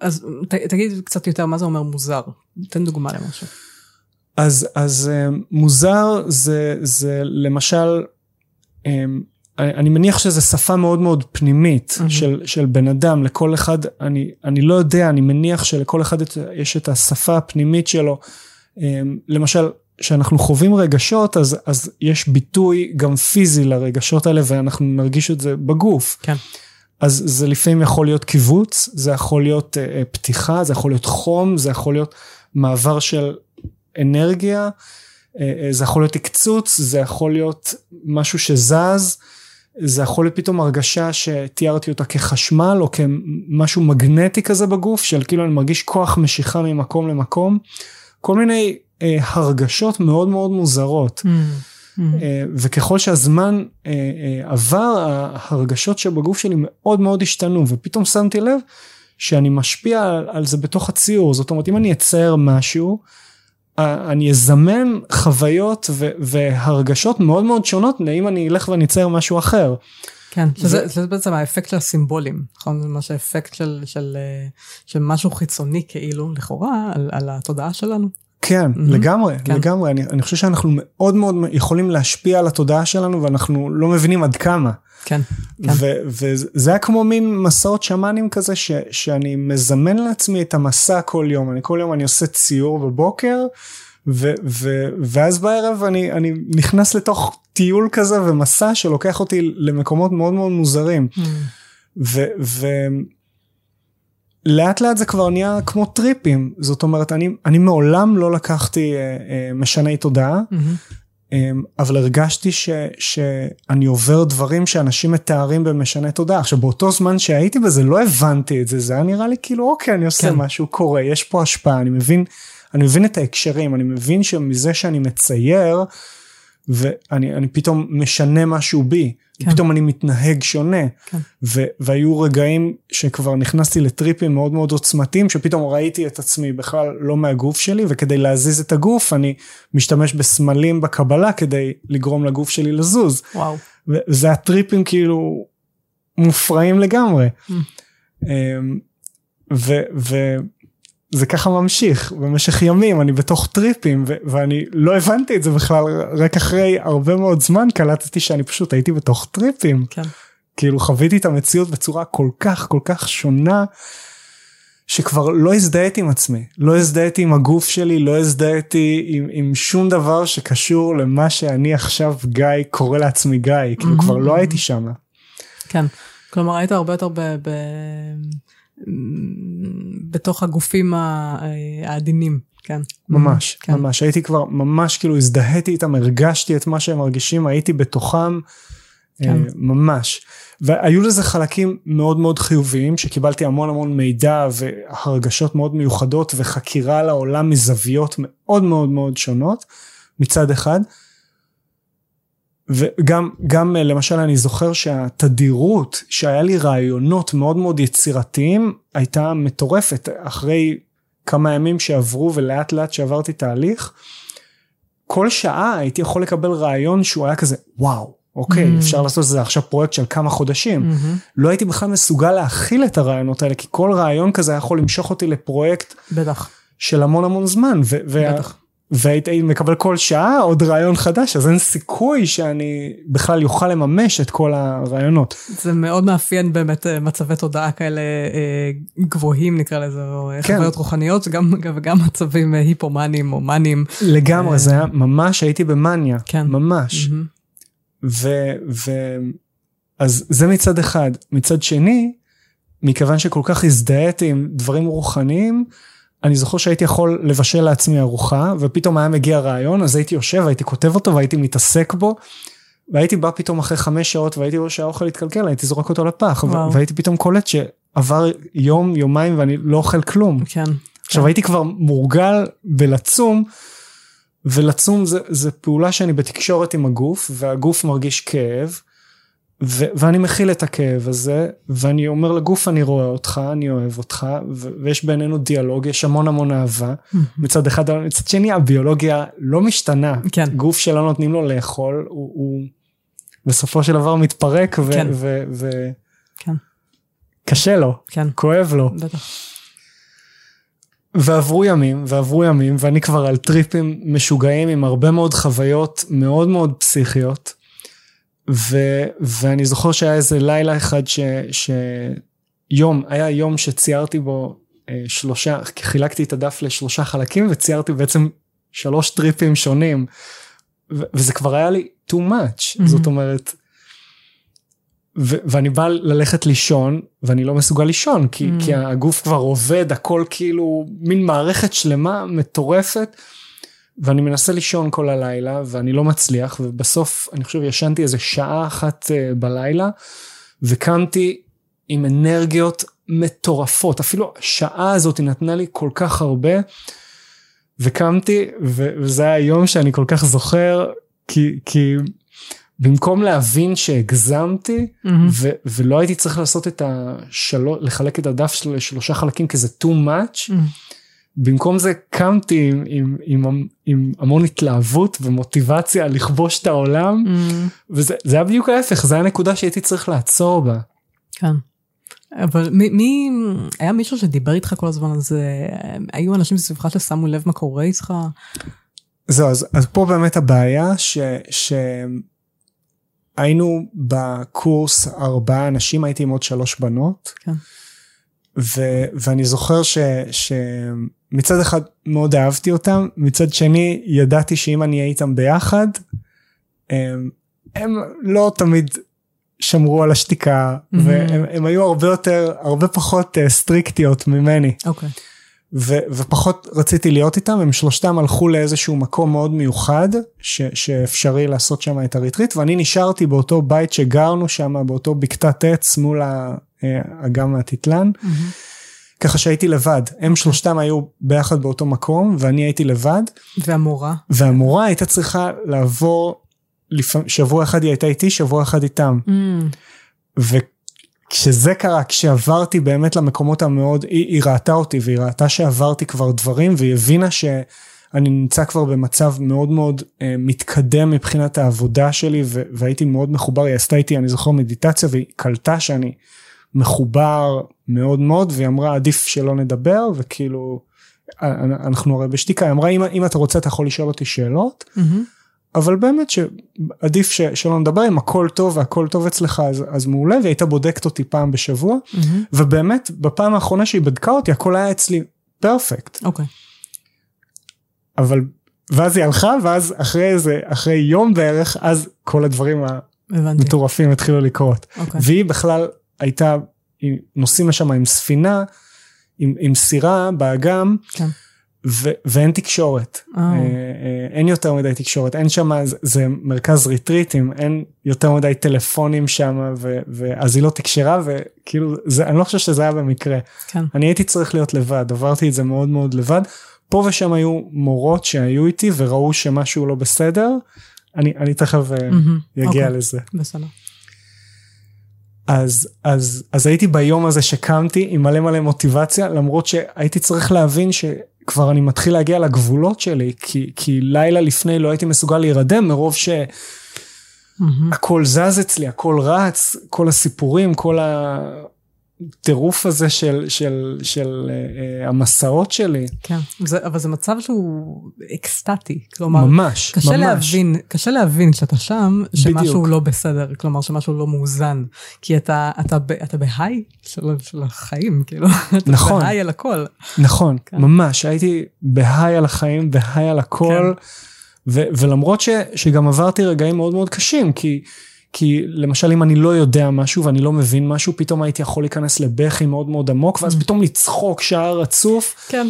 אז ת, תגיד קצת יותר מה זה אומר מוזר תן דוגמה למשהו. אז אז אה, מוזר זה זה למשל. אה, אני מניח שזו שפה מאוד מאוד פנימית mm-hmm. של, של בן אדם, לכל אחד, אני, אני לא יודע, אני מניח שלכל אחד יש את השפה הפנימית שלו. אמ, למשל, כשאנחנו חווים רגשות, אז, אז יש ביטוי גם פיזי לרגשות האלה, ואנחנו נרגיש את זה בגוף. כן. אז זה לפעמים יכול להיות קיבוץ, זה יכול להיות uh, פתיחה, זה יכול להיות חום, זה יכול להיות מעבר של אנרגיה, uh, uh, זה יכול להיות הקצוץ, זה יכול להיות משהו שזז. זה יכול להיות פתאום הרגשה שתיארתי אותה כחשמל או כמשהו מגנטי כזה בגוף של כאילו אני מרגיש כוח משיכה ממקום למקום כל מיני אה, הרגשות מאוד מאוד מוזרות. Mm, mm. אה, וככל שהזמן אה, אה, עבר ההרגשות שבגוף שלי מאוד מאוד השתנו ופתאום שמתי לב שאני משפיע על, על זה בתוך הציור זאת אומרת אם אני אצייר משהו אני אזמן חוויות והרגשות מאוד מאוד שונות לאם אני אלך ואני אצייר משהו אחר. כן, שזה, זה בעצם האפקט של הסימבולים, נכון? זה ממש האפקט של, של, של משהו חיצוני כאילו, לכאורה, על, על התודעה שלנו. כן, mm-hmm. לגמרי, כן. לגמרי. אני, אני חושב שאנחנו מאוד מאוד יכולים להשפיע על התודעה שלנו ואנחנו לא מבינים עד כמה. כן, כן. וזה היה כמו מין מסעות שמאנים כזה ש, שאני מזמן לעצמי את המסע כל יום. אני כל יום אני עושה ציור בבוקר. ו, ו, ואז בערב אני, אני נכנס לתוך טיול כזה ומסע שלוקח אותי למקומות מאוד מאוד מוזרים. Mm. ו, ו, לאט לאט זה כבר נהיה כמו טריפים. זאת אומרת אני אני מעולם לא לקחתי אה, אה, משני תודעה mm-hmm. אה, אבל הרגשתי ש, שאני עובר דברים שאנשים מתארים במשנה תודעה. עכשיו באותו זמן שהייתי בזה לא הבנתי את זה. זה היה נראה לי כאילו אוקיי אני עושה כן. משהו קורה יש פה השפעה. אני מבין אני מבין את ההקשרים. אני מבין שמזה שאני מצייר ואני פתאום משנה משהו בי. כן. פתאום אני מתנהג שונה. כן. ו- והיו רגעים שכבר נכנסתי לטריפים מאוד מאוד עוצמתיים, שפתאום ראיתי את עצמי בכלל לא מהגוף שלי, וכדי להזיז את הגוף אני משתמש בסמלים בקבלה כדי לגרום לגוף שלי לזוז. וואו. וזה הטריפים כאילו מופרעים לגמרי. Mm. אמ, ו- ו- זה ככה ממשיך במשך ימים אני בתוך טריפים ו- ואני לא הבנתי את זה בכלל רק אחרי הרבה מאוד זמן קלטתי שאני פשוט הייתי בתוך טריפים. כן. כאילו חוויתי את המציאות בצורה כל כך כל כך שונה שכבר לא הזדהיתי עם עצמי לא הזדהיתי עם הגוף שלי לא הזדהיתי עם, עם שום דבר שקשור למה שאני עכשיו גיא קורא לעצמי גיא כאילו כבר לא הייתי שם. כן כלומר היית הרבה יותר ב... ב... בתוך הגופים העדינים, כן. ממש, כן. ממש. הייתי כבר, ממש כאילו הזדהיתי איתם, הרגשתי את מה שהם מרגישים, הייתי בתוכם. כן. ממש. והיו לזה חלקים מאוד מאוד חיוביים שקיבלתי המון המון מידע והרגשות מאוד מיוחדות וחקירה לעולם מזוויות מאוד מאוד מאוד שונות מצד אחד. וגם גם למשל אני זוכר שהתדירות שהיה לי רעיונות מאוד מאוד יצירתיים הייתה מטורפת אחרי כמה ימים שעברו ולאט לאט שעברתי תהליך. כל שעה הייתי יכול לקבל רעיון שהוא היה כזה וואו אוקיי, mm-hmm. אפשר לעשות את זה עכשיו פרויקט של כמה חודשים. Mm-hmm. לא הייתי בכלל מסוגל להכיל את הרעיונות האלה, כי כל רעיון כזה יכול למשוך אותי לפרויקט בטח. של המון המון זמן. ו- בטח. והייתי מקבל כל שעה עוד רעיון חדש, אז אין סיכוי שאני בכלל יוכל לממש את כל הרעיונות. זה מאוד מאפיין באמת אה, מצבי תודעה כאלה אה, גבוהים נקרא לזה, או כן. חוויות רוחניות, וגם, וגם מצבים אה, היפומניים או מאניים. לגמרי, זה היה ממש, הייתי במאניה, כן. ממש. Mm-hmm. ו... ו... אז זה מצד אחד. מצד שני, מכיוון שכל כך הזדהיתי עם דברים רוחניים, אני זוכר שהייתי יכול לבשל לעצמי ארוחה, ופתאום היה מגיע רעיון, אז הייתי יושב, הייתי כותב אותו והייתי מתעסק בו, והייתי בא פתאום אחרי חמש שעות והייתי רואה שהאוכל התקלקל, הייתי זורק אותו לפח, וואו. והייתי פתאום קולט שעבר יום, יומיים ואני לא אוכל כלום. כן. עכשיו כן. הייתי כבר מורגל בלצום. ולצום זה, זה פעולה שאני בתקשורת עם הגוף והגוף מרגיש כאב ו, ואני מכיל את הכאב הזה ואני אומר לגוף אני רואה אותך אני אוהב אותך ו, ויש בינינו דיאלוג יש המון המון אהבה מצד אחד מצד שני הביולוגיה לא משתנה כן. גוף שלא נותנים לו לאכול הוא, הוא בסופו של דבר מתפרק ו, כן. ו, ו, כן. קשה לו כן. כואב לו. בטח. ועברו ימים ועברו ימים ואני כבר על טריפים משוגעים עם הרבה מאוד חוויות מאוד מאוד פסיכיות. ו, ואני זוכר שהיה איזה לילה אחד ש, שיום, היה יום שציירתי בו אה, שלושה, חילקתי את הדף לשלושה חלקים וציירתי בעצם שלוש טריפים שונים. ו, וזה כבר היה לי too much, mm-hmm. זאת אומרת, ו- ואני בא ללכת לישון ואני לא מסוגל לישון כי, mm. כי הגוף כבר עובד הכל כאילו מין מערכת שלמה מטורפת ואני מנסה לישון כל הלילה ואני לא מצליח ובסוף אני חושב ישנתי איזה שעה אחת uh, בלילה וקמתי עם אנרגיות מטורפות אפילו השעה הזאת נתנה לי כל כך הרבה וקמתי וזה היה יום שאני כל כך זוכר כי כי במקום להבין שהגזמתי mm-hmm. ו- ולא הייתי צריך לעשות את השלוש, לחלק את הדף שלו לשלושה חלקים כי זה too much, mm-hmm. במקום זה קמתי עם, עם, עם, עם המון התלהבות ומוטיבציה לכבוש את העולם, mm-hmm. וזה היה בדיוק ההפך, זה הנקודה שהייתי צריך לעצור בה. כן. אבל מי, מי, היה מישהו שדיבר איתך כל הזמן על זה? היו אנשים סביבך ששמו לב מה קורה איתך? זהו, אז, אז פה באמת הבעיה ש... ש... היינו בקורס ארבעה אנשים, הייתי עם עוד שלוש בנות. כן. ו- ואני זוכר ש- שמצד אחד מאוד אהבתי אותם, מצד שני ידעתי שאם אני אהיה איתם ביחד, הם, הם לא תמיד שמרו על השתיקה, mm-hmm. והם היו הרבה יותר, הרבה פחות uh, סטריקטיות ממני. אוקיי. Okay. ו, ופחות רציתי להיות איתם, הם שלושתם הלכו לאיזשהו מקום מאוד מיוחד ש, שאפשרי לעשות שם את הריטריט ואני נשארתי באותו בית שגרנו שם באותו בקתת עץ מול האגם הטיטלן. Mm-hmm. ככה שהייתי לבד, הם שלושתם היו ביחד באותו מקום ואני הייתי לבד. והמורה? והמורה הייתה צריכה לעבור, שבוע אחד היא הייתה איתי, שבוע אחד איתם. Mm. כשזה קרה, כשעברתי באמת למקומות המאוד, היא, היא ראתה אותי והיא ראתה שעברתי כבר דברים והיא הבינה שאני נמצא כבר במצב מאוד מאוד אה, מתקדם מבחינת העבודה שלי ו, והייתי מאוד מחובר, היא עשתה איתי, אני זוכר מדיטציה והיא קלטה שאני מחובר מאוד מאוד והיא אמרה עדיף שלא נדבר וכאילו אה, אנחנו הרי בשתיקה, היא אמרה אם, אם אתה רוצה אתה יכול לשאול אותי שאלות. Mm-hmm. אבל באמת שעדיף ש, שלא נדבר אם הכל טוב והכל טוב אצלך אז, אז מעולה והיא הייתה בודקת אותי פעם בשבוע mm-hmm. ובאמת בפעם האחרונה שהיא בדקה אותי הכל היה אצלי פרפקט. אוקיי. Okay. אבל ואז היא הלכה ואז אחרי איזה אחרי יום בערך אז כל הדברים המטורפים התחילו לקרות. Okay. אוקיי. והיא בכלל הייתה נוסעים לשם עם ספינה, עם, עם סירה באגם, כן. ו- ואין תקשורת, אה, אין יותר מדי תקשורת, אין שם, זה, מרכז ריטריטים, אין יותר מדי טלפונים שם, ואז היא לא תקשרה, וכאילו, זה, אני לא חושב שזה היה במקרה. כן. אני הייתי צריך להיות לבד, עברתי את זה מאוד מאוד לבד. פה ושם היו מורות שהיו איתי וראו שמשהו לא בסדר, אני, אני תכף. אגיע אוקיי, לזה. בסדר. אז, אז, אז הייתי ביום הזה שקמתי עם מלא מלא מוטיבציה, למרות שהייתי צריך להבין שכבר אני מתחיל להגיע לגבולות שלי, כי, כי לילה לפני לא הייתי מסוגל להירדם מרוב שהכל מהמם. זז אצלי, הכל רץ, כל הסיפורים, כל הטירוף הזה של, של, של uh, המסעות שלי, כן. זה, אבל זה מצב שהוא אקסטטי. כלומר, ממש, קשה ממש. להבין, קשה להבין כשאתה שם, שמשהו בדיוק. לא בסדר, כלומר שמשהו לא מאוזן. כי אתה, אתה, ב- אתה בהיי של, של החיים, כאילו. אתה נכון. בהיי על הכל. נכון, כן. ממש, הייתי בהיי על החיים, בהיי על הכל, כן. ו- ולמרות ש- שגם עברתי רגעים מאוד מאוד קשים, כי, כי למשל אם אני לא יודע משהו ואני לא מבין משהו, פתאום הייתי יכול להיכנס לבכי מאוד מאוד עמוק, ואז פתאום לצחוק שעה רצוף, כן.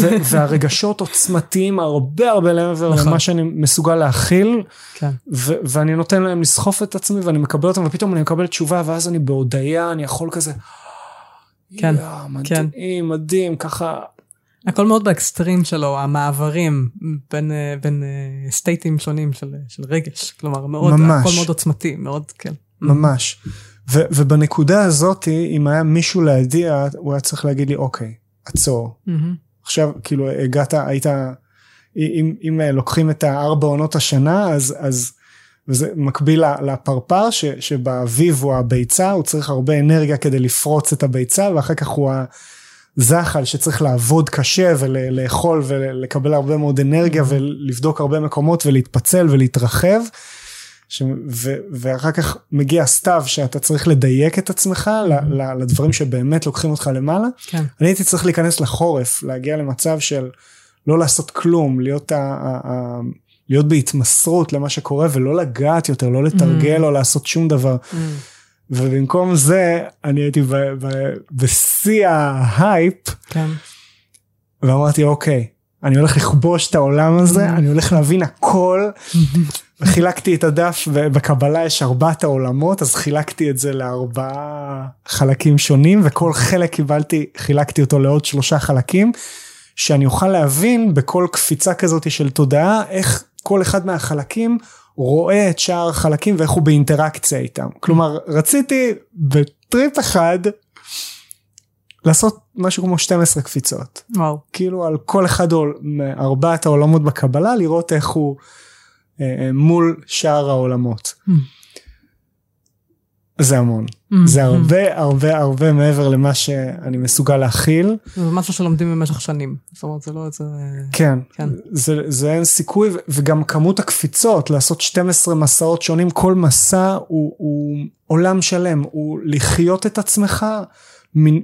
ו- והרגשות עוצמתיים הרבה הרבה מעבר נכון. למה שאני מסוגל להכיל, כן. ו- ואני נותן להם לסחוף את עצמי ואני מקבל אותם, ופתאום אני מקבל תשובה, ואז אני בהודיה, אני יכול כזה... כן, יאה, מדהים, מדהים, ככה הכל מאוד באקסטרים שלו, המעברים בין, אה, בין אה, סטייטים שונים של, של רגש. כלומר, מאוד, ממש. הכל מאוד עוצמתי, מאוד, כן. ממש. ו- ובנקודה הזאת, אם היה מישהו לידי, הוא היה צריך להגיד לי, אוקיי, עצור. מהמם. עכשיו, כאילו, הגעת, היית, אם, אם לוקחים את הארבע עונות השנה, אז, אז וזה מקביל לפרפר, ש, שבאביב הוא הביצה, הוא צריך הרבה אנרגיה כדי לפרוץ את הביצה, ואחר כך הוא הזחל שצריך לעבוד קשה ולאכול ולקבל הרבה מאוד אנרגיה ולבדוק הרבה מקומות ולהתפצל ולהתרחב. ש... ו... ואחר כך מגיע הסתיו שאתה צריך לדייק את עצמך ל... ל... לדברים שבאמת לוקחים אותך למעלה. כן. אני הייתי צריך להיכנס לחורף, להגיע למצב של לא לעשות כלום, להיות, ה... ה... ה... להיות בהתמסרות למה שקורה ולא לגעת יותר, לא לתרגל Mm. או לעשות שום דבר. מהמם. ובמקום זה אני הייתי. בשיא ההייפ כן. ואמרתי אוקיי. אני הולך לכבוש את העולם הזה, Mm. אני הולך להבין הכל, וחילקתי את הדף, ובקבלה יש ארבעת העולמות, אז חילקתי את זה לארבעה חלקים שונים, וכל חלק קיבלתי, חילקתי אותו לעוד שלושה חלקים, שאני אוכל להבין בכל קפיצה כזאת של תודעה, איך כל אחד מהחלקים רואה את שאר החלקים ואיך הוא באינטראקציה איתם. כלומר, רציתי בטריפ אחד לעשות משהו כמו 12 קפיצות. וואו. כאילו על כל אחד מארבעת העולמות בקבלה לראות איך הוא אה, אה, מול שאר העולמות. Mm. זה המון. Mm. זה. הרבה הרבה הרבה מעבר למה שאני מסוגל להכיל. זה משהו שלומדים במשך שנים. זאת אומרת, זה לא איזה... כן, כן. זה, זה אין סיכוי וגם כמות הקפיצות לעשות 12 מסעות שונים כל מסע הוא, הוא עולם שלם הוא לחיות את עצמך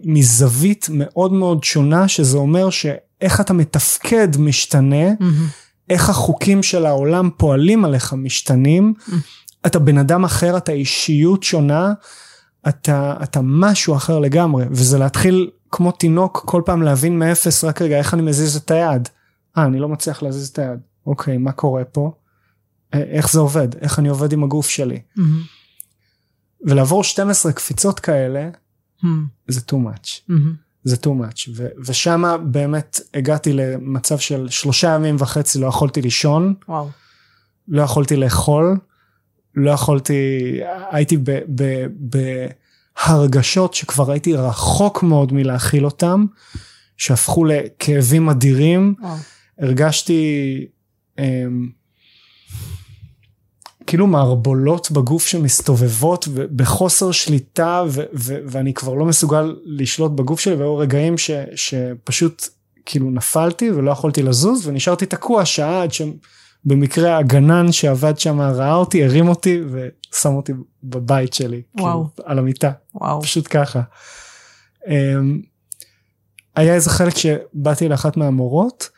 מזווית מאוד מאוד שונה שזה אומר שאיך אתה מתפקד משתנה מהמם. איך החוקים של העולם פועלים עליך משתנים, Mm. אתה בן אדם אחר, אתה אישיות שונה, אתה, אתה משהו אחר לגמרי, וזה להתחיל כמו תינוק כל פעם להבין מאפס, רק רגע, איך אני מזיז את היד? אה, אני לא מצליח להזיז את היד. אוקיי, מה קורה פה? אה, איך זה עובד? איך אני עובד עם הגוף שלי? מהמם. ולעבור 12 קפיצות כאלה, מהמם. זה too much. מהמם. זה too much. ו- ושמה באמת הגעתי למצב של שלושה ימים וחצי לא יכולתי לישון. וואו. לא יכולתי לאכול, לא יכולתי, הייתי ב, ב, בהרגשות שכבר הייתי רחוק מאוד מלהכיל אותם, שהפכו לכאבים אדירים, וואו. הרגשתי אמ, כאילו מערבולות בגוף שמסתובבות בחוסר שליטה ו- ו- ואני כבר לא מסוגל לשלוט בגוף שלי והיו רגעים ש- שפשוט כאילו נפלתי ולא יכולתי לזוז ונשארתי תקוע שעה עד שבמקרה הגנן שעבד שם ראה אותי הרים אותי ושם אותי בבית שלי וואו. כאילו, על המיטה וואו. פשוט ככה. אמ, היה איזה חלק שבאתי לאחת מהמורות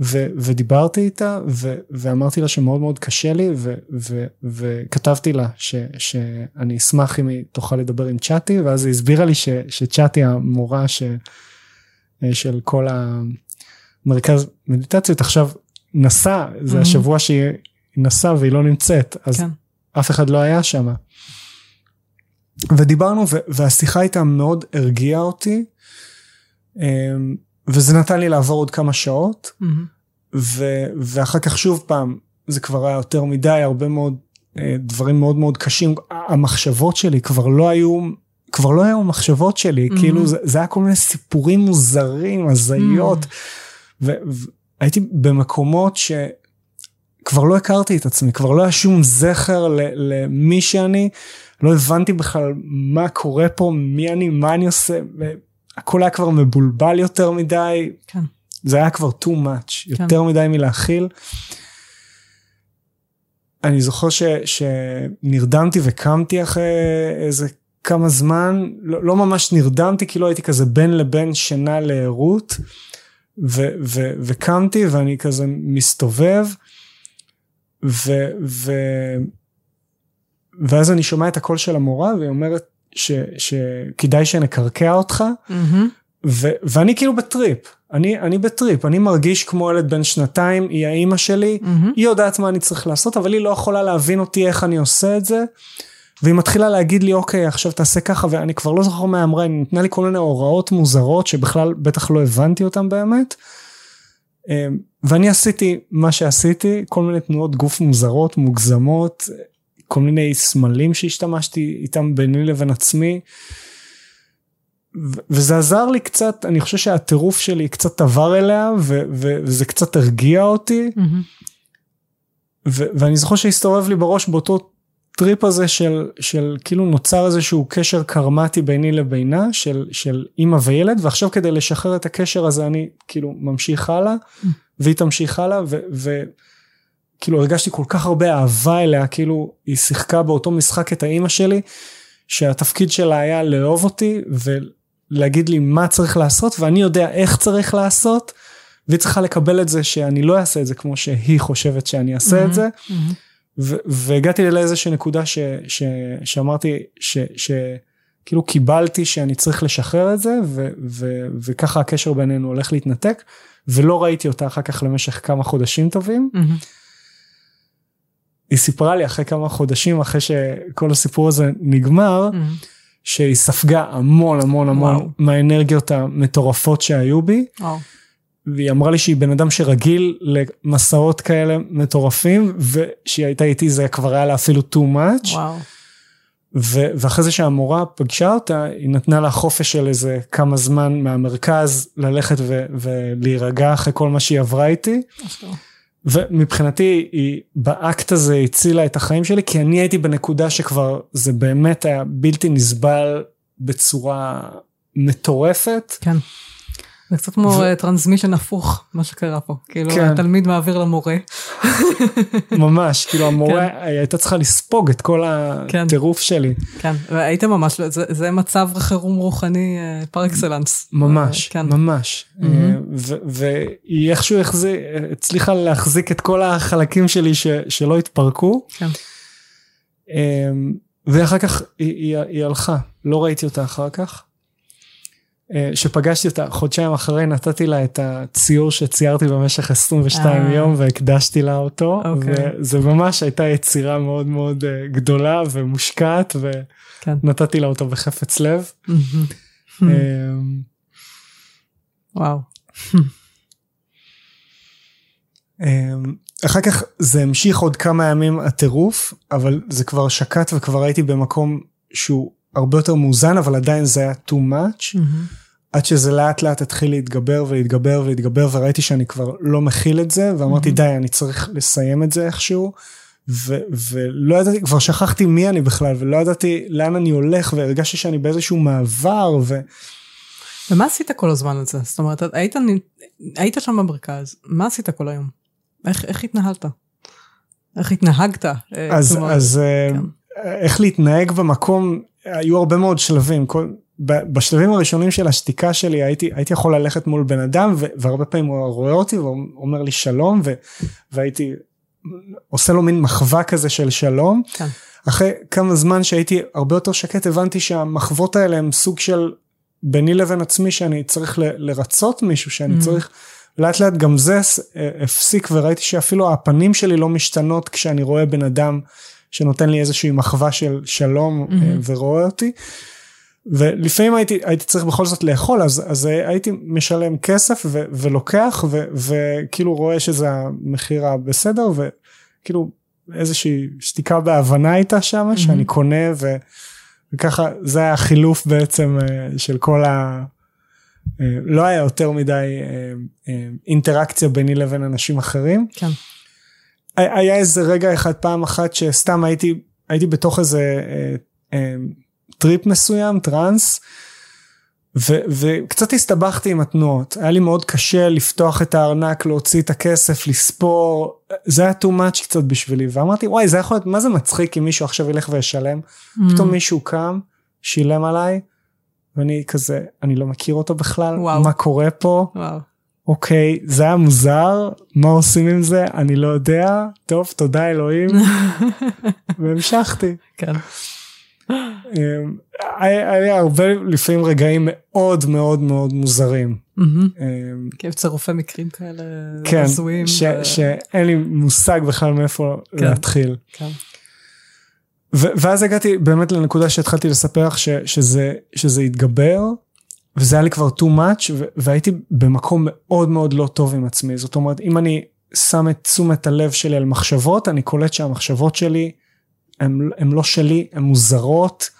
ו, ודיברתי איתה ו, ואמרתי לה שמאוד מאוד קשה לי ו, ו, וכתבתי לה ש, שאני אשמח אם היא תוכל לדבר עם צ'אטי ואז היא הסבירה לי ש, שצ'אטי המורה ש, של כל המרכז מדיטציות עכשיו נסע זה mm-hmm. השבוע שהיא נסעה והיא לא נמצאת אז כן. אף אחד לא היה שם. ודיברנו והשיחה איתה מאוד הרגיעה אותי. אמ, וזה נתן לי לעבור עוד כמה שעות, mm-hmm. ו- ואחר כך שוב פעם, זה כבר היה יותר מדי, הרבה מאוד אה, דברים מאוד מאוד קשים, המחשבות שלי כבר לא היו, כבר לא היו המחשבות שלי, mm-hmm. כאילו זה, זה היה כל מיני סיפורים מוזרים, הזיות, mm-hmm. והייתי במקומות ש... כבר לא הכרתי את עצמי, כבר לא היה שום זכר למי שאני, לא הבנתי בכלל מה קורה פה, מי אני, מה אני עושה, הכל היה כבר מבולבל יותר מדי. כן. זה היה כבר too much, כן. יותר מדי מלהכיל. אני זוכר ש, שנרדמתי וקמתי אחרי איזה כמה זמן, לא, לא ממש נרדמתי, כאילו הייתי כזה בין לבין שינה לערות, ו, ו, וקמתי ואני כזה מסתובב, ו, ו, ואז אני שומע את הקול של המורה והיא אומרת, ש, שכדאי שנקרקע אותך, mm-hmm. ו, ואני כאילו בטריפ, אני, אני בטריפ, אני מרגיש כמו ילד בן שנתיים, היא האימא שלי, mm-hmm. היא יודעת מה אני צריך לעשות, אבל היא לא יכולה להבין אותי איך אני עושה את זה. והיא מתחילה להגיד לי אוקיי עכשיו תעשה ככה ואני כבר לא זוכר מה אמרה היא נתנה לי כל מיני הוראות מוזרות שבכלל בטח לא הבנתי אותן באמת. אמ, ואני עשיתי מה שעשיתי כל מיני תנועות גוף מוזרות מוגזמות כל מיני סמלים שהשתמשתי איתם ביני לבין עצמי. וזה עזר לי קצת, אני חושב שהטירוף שלי קצת עבר אליה וזה קצת הרגיע אותי. Mm-hmm. ואני זוכר שהסתובב לי בראש באותו טריפ הזה של, של כאילו נוצר איזשהו קשר קרמתי ביני לבינה של, של אימא וילד ועכשיו כדי לשחרר את הקשר הזה אני כאילו ממשיך הלאה. והיא תמשיך הלאה ו- ו- כאילו הרגשתי כל כך הרבה אהבה אליה, כאילו היא שיחקה באותו משחק את האימא שלי, שהתפקיד שלה היה לאהוב אותי ולהגיד לי מה צריך לעשות, ואני יודע איך צריך לעשות, והיא צריכה לקבל את זה שאני לא אעשה את זה כמו שהיא חושבת שאני אעשה mm-hmm, את זה. Mm-hmm. ו- והגעתי לאיזושהי נקודה ש- ש- שאמרתי שכאילו קיבלתי שאני צריך לשחרר את זה ו- ו- וככה הקשר בינינו הולך להתנתק ולא ראיתי אותה אחר כך למשך כמה חודשים טובים. Mm-hmm. היא סיפרה לי אחרי כמה חודשים אחרי שכל הסיפור הזה נגמר, mm-hmm. שהיא ספגה המון המון המון וואו. מהאנרגיות המטורפות שהיו בי. וואו. והיא אמרה לי שהיא בן אדם שרגיל למסעות כאלה מטורפים, ושהיא הייתה איתי זה כבר היה לה אפילו too much. וואו. ו- ואחרי זה שהמורה פגשה אותה, היא נתנה לה חופש של איזה כמה זמן מהמרכז ללכת ו- ולהירגע אחרי כל מה שהיא עברה איתי. ומבחינתי היא באקט הזה הצילה את החיים שלי כי אני הייתי בנקודה שכבר זה באמת היה בלתי נסבל בצורה מטורפת. כן. זה קצת כמו transmission ו... הפוך מה שקרה פה כאילו כן. התלמיד מעביר למורה. ממש כאילו המורה כן. הייתה צריכה לספוג את כל כן. הטירוף כן. שלי. כן והיית ממש זה, זה מצב חירום רוחני par excellence. ממש כן. ממש mm-hmm. והיא איכשהו החזיק, הצליחה להחזיק את כל החלקים שלי ש, שלא התפרקו. כן. אמ, ואחר כך היא, היא, היא הלכה לא ראיתי אותה אחר כך. אה, שפגשתי אותה חודשיים אחרי נתתי לה את הציור שציירתי במשך 22 אה. יום והקדשתי לה אותו okay. אוקיי. וזה ממש הייתה יצירה מאוד מאוד אה, גדולה ומושקעת כן. ונתתי לה אותו בחפץ לב. וואו. אחר כך זה המשיך עוד כמה ימים הטירוף אבל זה כבר שקט וכבר הייתי במקום שהוא הרבה יותר מאוזן אבל עדיין זה היה too much mm-hmm. עד שזה לאט לאט התחיל להתגבר ולהתגבר ולהתגבר וראיתי שאני כבר לא מכיל את זה ואמרתי mm-hmm. די אני צריך לסיים את זה איכשהו ו- ולא ידעתי כבר שכחתי מי אני בכלל ולא ידעתי לאן אני הולך והרגשתי שאני באיזשהו מעבר ו... ומה עשית כל הזמן הזה זאת אומרת היית היית שם במרכז מה עשית כל היום איך, איך התנהלת איך התנהגת אז, אז אה, כן. איך להתנהג במקום היו הרבה מאוד שלבים כל בשלבים הראשונים של השתיקה שלי הייתי, הייתי יכול ללכת מול בן אדם והרבה פעמים הוא רואה אותי ואומר לי שלום והייתי עושה לו מין מחווה כזה של שלום. כן. אחרי כמה זמן שהייתי הרבה יותר שקט הבנתי שהמחוות האלה הם סוג של ביני לבין עצמי שאני צריך ל, לרצות מישהו שאני mm. צריך לאט לאט גם זה הפסיק וראיתי שאפילו הפנים שלי לא משתנות כשאני רואה בן אדם שנותן לי איזושהי מחווה של שלום mm-hmm. ורואה אותי. ולפעמים הייתי, הייתי צריך בכל זאת לאכול אז, אז הייתי משלם כסף ו, ולוקח ו, וכאילו רואה שזה המחיר הבסדר וכאילו איזושהי שתיקה בהבנה הייתה שם mm-hmm. שאני קונה ו, וככה זה היה החילוף בעצם אה, של כל ה... אה, לא היה יותר מדי אה, אינטראקציה ביני לבין אנשים אחרים. כן. היה איזה רגע אחד פעם אחת שסתם הייתי הייתי בתוך איזה trip מסוים, טראנס, ו, וקצת הסתבכתי עם התנועות, היה לי מאוד קשה לפתוח את הארנק, להוציא את הכסף, לספור, זה היה too much קצת בשבילי, ואמרתי וואי זה יכול להיות, מה זה מצחיק אם מישהו עכשיו ילך וישלם, mm. פתאום מישהו קם, שילם עליי, ואני כזה, אני לא מכיר אותו בכלל, וואו. מה קורה פה, וואו. אוקיי, זה היה מוזר, מה עושים עם זה, אני לא יודע, טוב, תודה אלוהים, והמשכתי. כן. אמ, היה לי הרבה לפעמים רגעים מאוד מאוד מאוד מוזרים. אמ, כן, צירופי מקרים כאלה כן, הזויים. כן, שאין לי מושג בכלל מאיפה כן, להתחיל. כן. ואז הגעתי באמת לנקודה שהתחלתי לספר לך שזה התגבר, וזה היה לי כבר too much, והייתי במקום מאוד מאוד לא טוב עם עצמי. זאת אומרת, אם אני שם את תשומת הלב שלי על מחשבות, אני קולט שהמחשבות שלי הן לא שלי, הן מוזרות,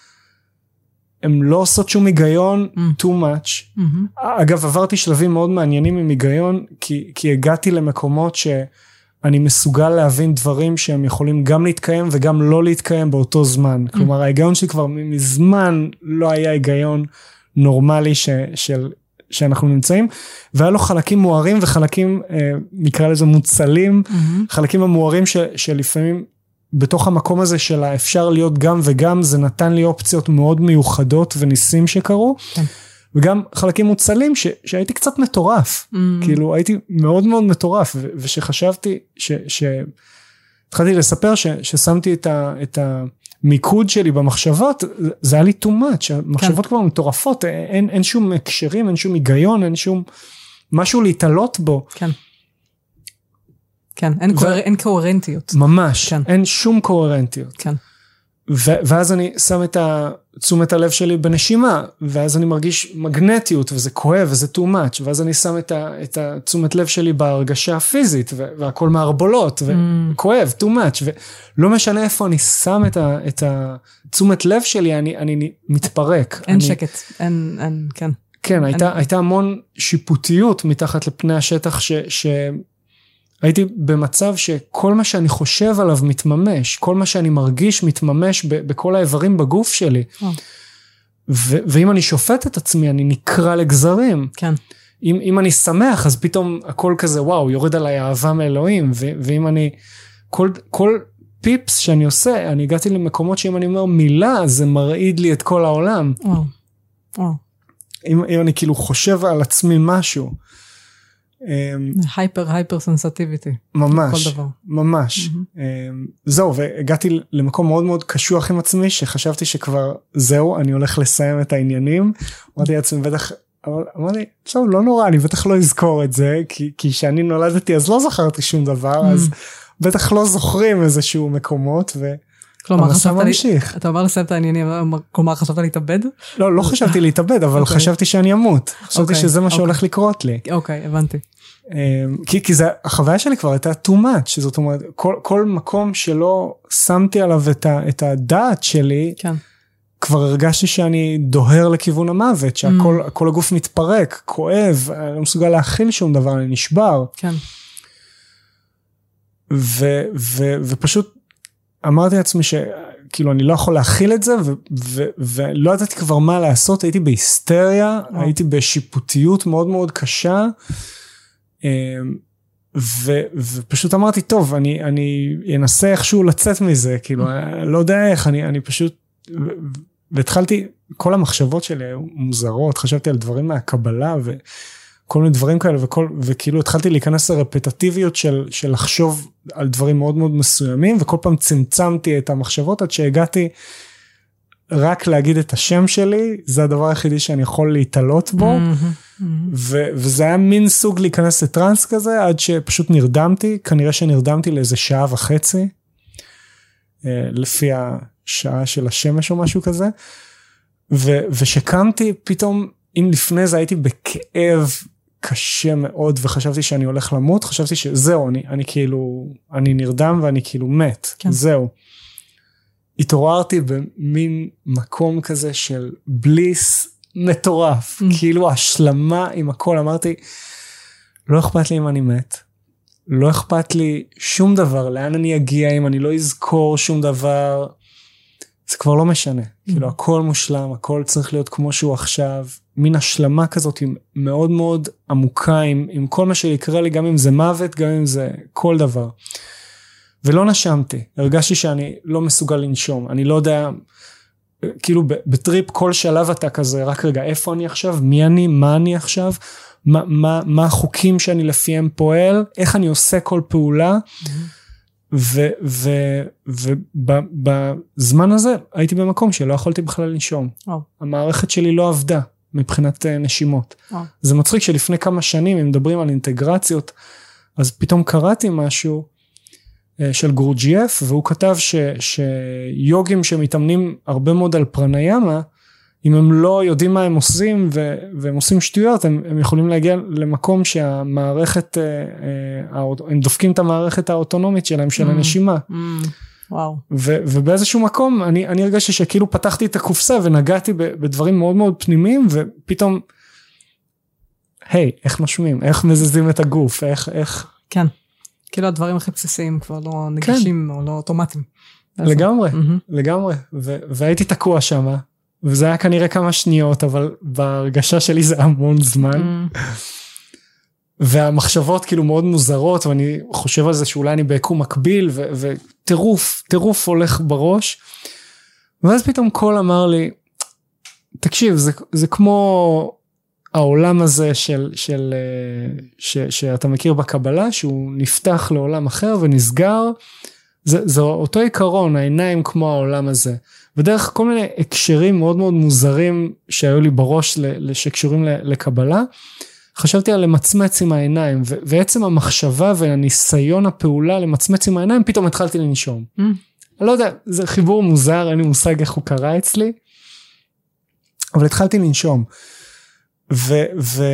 הן לא עושות שום היגיון, mm. too much. Mm-hmm. אגב, עברתי שלבים מאוד מעניינים עם היגיון, כי, כי הגעתי למקומות שאני מסוגל להבין דברים שהם יכולים גם להתקיים וגם לא להתקיים באותו זמן. Mm. כלומר, ההיגיון שלי כבר מזמן לא היה היגיון נורמלי ש, של... שאנחנו נמצאים והיה לו חלקים מוארים וחלקים אה, נקרא לזה מוצלים mm-hmm. חלקים המוארים ש, שלפעמים בתוך המקום הזה של האפשר להיות גם וגם, זה נתן לי אופציות מאוד מיוחדות וניסים שקרו. כן. וגם חלקים מוצלים ש, שהייתי קצת מטורף, mm. כאילו הייתי מאוד מאוד מטורף, ו, ושחשבתי, שהתחלתי לספר ש, ששמתי את, ה, את המיקוד שלי במחשבות, זה היה לי too much, המחשבות כן. כבר מטורפות, אין, אין שום הקשרים, אין שום היגיון, אין שום משהו להתעלות בו. כן. כן, אין, ו... קוהר... אין קוהרנטיות. ממש, כן. אין שום קוהרנטיות. כן. ו- ואז אני שם את תשומת הלב שלי בנשימה, ואז אני מרגיש מגנטיות, וזה כואב, וזה too much, ואז אני שם את, ה- את התשומת לב שלי בהרגשה הפיזית, ו- והכל מערבולות, וכואב, mm. too much, ולא משנה איפה אני שם את, ה- את התשומת לב שלי, אני, אני מתפרק. אין אני... שקט, אין, אין, כן. כן, הייתה, אין... הייתה המון שיפוטיות מתחת לפני השטח, ש... ש- הייתי במצב שכל מה שאני חושב עליו מתממש, כל מה שאני מרגיש מתממש ב- בכל האיברים בגוף שלי. ו- ואם אני שופט את עצמי, אני נקרע לגזרים. כן. אם, אם אני שמח, אז פתאום הכל כזה, וואו, יורד עליי אהבה מאלוהים, ו- ואם אני, כל, כל פיפס שאני עושה, אני הגעתי למקומות שאם אני אומר מילה, זה מרעיד לי את כל העולם. וואו. וואו. אם, אם אני כאילו חושב על עצמי משהו. הייפר הייפר סנסטיביטי. ממש, ממש. Mm-hmm. זהו, והגעתי למקום מאוד מאוד קשוח עם עצמי, שחשבתי שכבר זהו, אני הולך לסיים את העניינים. אמרתי לעצמי, בטח, אמרתי, טוב, לא נורא, אני בטח לא אזכור את זה, כי כשאני נולדתי אז לא זכרתי שום דבר. אז בטח לא זוכרים איזשהו מקומות. ו... כלומר חשבת לי, אתה אומר לסיים את העניינים, כלומר חשבת להתאבד? לא, לא חשבתי להתאבד, אבל אוקיי. חשבתי שאני אמות. חשבתי אוקיי, שזה מה שהולך אוקיי. לקרות לי. אוקיי, הבנתי. אמ, כי, כי זה, החוויה שלי כבר הייתה too much, זאת אומרת, כל, כל מקום שלא שמתי עליו את, ה, את הדעת שלי, כן. כבר הרגשתי שאני דוהר לכיוון המוות, שהכל mm. הגוף מתפרק, כואב, אני לא מסוגל להכיל שום דבר, אני נשבר. כן. ו, ו, ופשוט אמרתי לעצמי שכאילו אני לא יכול להכיל את זה ו, ו, ולא ידעתי כבר מה לעשות, הייתי בהיסטריה, oh. הייתי בשיפוטיות מאוד מאוד קשה. אמ, ו, ופשוט אמרתי טוב אני אני אנסה איכשהו לצאת מזה כאילו לא יודע איך אני אני פשוט והתחלתי, כל המחשבות שלי היו מוזרות, חשבתי על דברים מהקבלה וכל מיני דברים כאלה, וכל, וכאילו התחלתי להיכנס לרפטטיביות של, של לחשוב על דברים מאוד מאוד מסוימים, וכל פעם צמצמתי את המחשבות עד שהגעתי רק להגיד את השם שלי, זה הדבר היחידי שאני יכול להתעלות בו. ו- וזה היה מין סוג להיכנס לטראנס כזה עד שפשוט נרדמתי כנראה שנרדמתי לאיזה שעה וחצי אה, לפי השעה של השמש או משהו כזה ו- ושקמתי פתאום אם לפני זה הייתי בכאב קשה מאוד וחשבתי שאני הולך למות חשבתי שזהו אני אני כאילו אני נרדם ואני כאילו מת כן. זהו. התעוררתי במין מקום כזה של בליס מטורף, mm. כאילו השלמה עם הכל, אמרתי, לא אכפת לי אם אני מת, לא אכפת לי שום דבר, לאן אני אגיע אם אני לא אזכור שום דבר, זה כבר לא משנה, mm. כאילו הכל מושלם, הכל צריך להיות כמו שהוא עכשיו, מין השלמה כזאת עם מאוד מאוד עמוקה עם, עם כל מה שיקרה לי, גם אם זה מוות, גם אם זה כל דבר. ולא נשמתי, הרגשתי שאני לא מסוגל לנשום, אני לא יודע, כאילו בטריפ כל שלב אתה כזה, רק רגע, איפה אני עכשיו, מי אני, מה אני עכשיו, מה, מה, מה החוקים שאני לפיהם פועל, איך אני עושה כל פעולה. ובזמן הזה הייתי במקום שלא יכולתי בכלל לנשום. Oh. המערכת שלי לא עבדה מבחינת אה, נשימות. Oh. זה מצחיק שלפני כמה שנים, אם מדברים על אינטגרציות, אז פתאום קראתי משהו של גורג'ייף והוא כתב ש, שיוגים שמתאמנים הרבה מאוד על פרניאמה אם הם לא יודעים מה הם עושים ו, והם עושים שטויות הם, הם יכולים להגיע למקום שהמערכת אה, אה, הם דופקים את המערכת האוטונומית שלהם של mm, הנשימה. Mm, וואו. ו, ובאיזשהו מקום אני, אני הרגשתי שכאילו פתחתי את הקופסה ונגעתי בדברים מאוד מאוד פנימיים ופתאום היי hey, איך נושמים איך מזיזים את הגוף איך איך. כן. כאילו הדברים הכי בסיסיים כבר לא נגישים כן. או לא אוטומטיים. לגמרי, mm-hmm. לגמרי, ו- והייתי תקוע שם, וזה היה כנראה כמה שניות, אבל בהרגשה שלי זה המון זמן. Mm-hmm. והמחשבות כאילו מאוד מוזרות, ואני חושב על זה שאולי אני ביקום מקביל, וטירוף, טירוף הולך בראש. ואז פתאום קול אמר לי, תקשיב, זה, זה כמו העולם הזה של, של, אה, ש, שאתה מכיר בקבלה, שהוא נפתח לעולם אחר ונסגר, זה, זה אותו עיקרון, העיניים כמו העולם הזה. ודרך כל מיני הקשרים מאוד מאוד מוזרים שהיו לי בראש שקשורים לקבלה, חשבתי על למצמץ עם העיניים, ו- ועצם המחשבה והניסיון הפעולה למצמץ עם העיניים, פתאום התחלתי לנשום. Mm. אני לא יודע, זה חיבור מוזר, אין לי מושג איך הוא קרה אצלי, אבל התחלתי לנשום. ו... ו...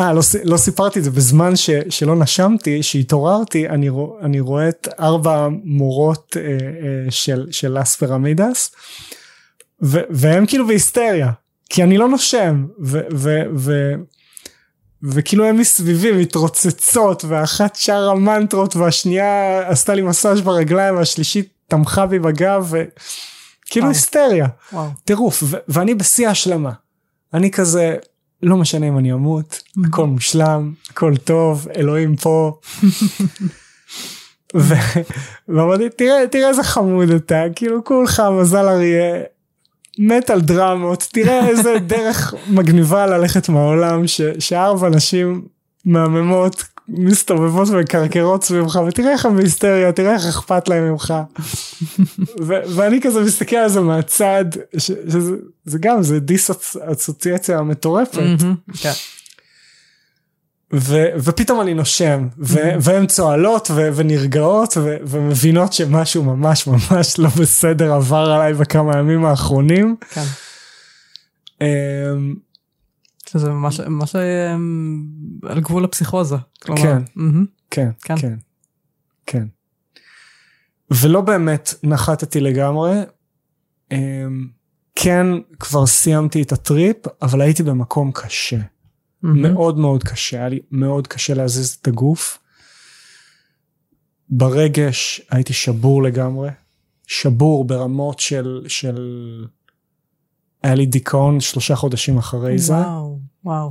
אה, לא, לא סיפרתי את זה, בזמן ש, שלא נשמתי, שהתעוררתי, אני, רוא, אני רואה את ארבע מורות אה, אה, של, של אס פירמידס, ו, והם כאילו בהיסטריה, כי אני לא נושם, ו... ו, ו וכאילו הם מסביבי מתרוצצות ואחת שרה מנטרות והשנייה עשתה לי מסאז' ברגליים והשלישית תמכה בי בגב וכאילו היסטריה. טירוף ואני בשיא ההשלמה. אני כזה לא משנה אם אני אמות, הכל מושלם, הכל טוב, אלוהים פה. ואמרתי, תראה, תראה איזה חמוד אתה, כאילו כולך מזל אריה, מת על דרמות, תראה איזה דרך מגניבה ללכת מהעולם, ש, שארבע נשים מהממות מסתובבות ומקרקרות סביבך ותראה איך הם בהיסטריה תראה איך אכפת להם ממך. ו- ואני כזה מסתכל על זה מהצד ש- שזה זה גם זה דיס-אסוציאציה מטורפת. כן. ו- ופתאום אני נושם ו- והן צוהלות ו- ונרגעות ו- ומבינות שמשהו ממש ממש לא בסדר עבר עליי בכמה ימים האחרונים. כן. אמ, שזה ממש, ממש אמ, על גבול הפסיכוזה. כלומר, כן, mm-hmm. כן, כן, כן, כן. ולא באמת נחתתי לגמרי. אמ, כן, כבר סיימתי את הטריפ, אבל הייתי במקום קשה. Mm-hmm. מאוד מאוד קשה, היה לי מאוד קשה להזיז את הגוף. ברגש הייתי שבור לגמרי. שבור ברמות של, של היה לי דיכאון שלושה חודשים אחרי זה. וואו.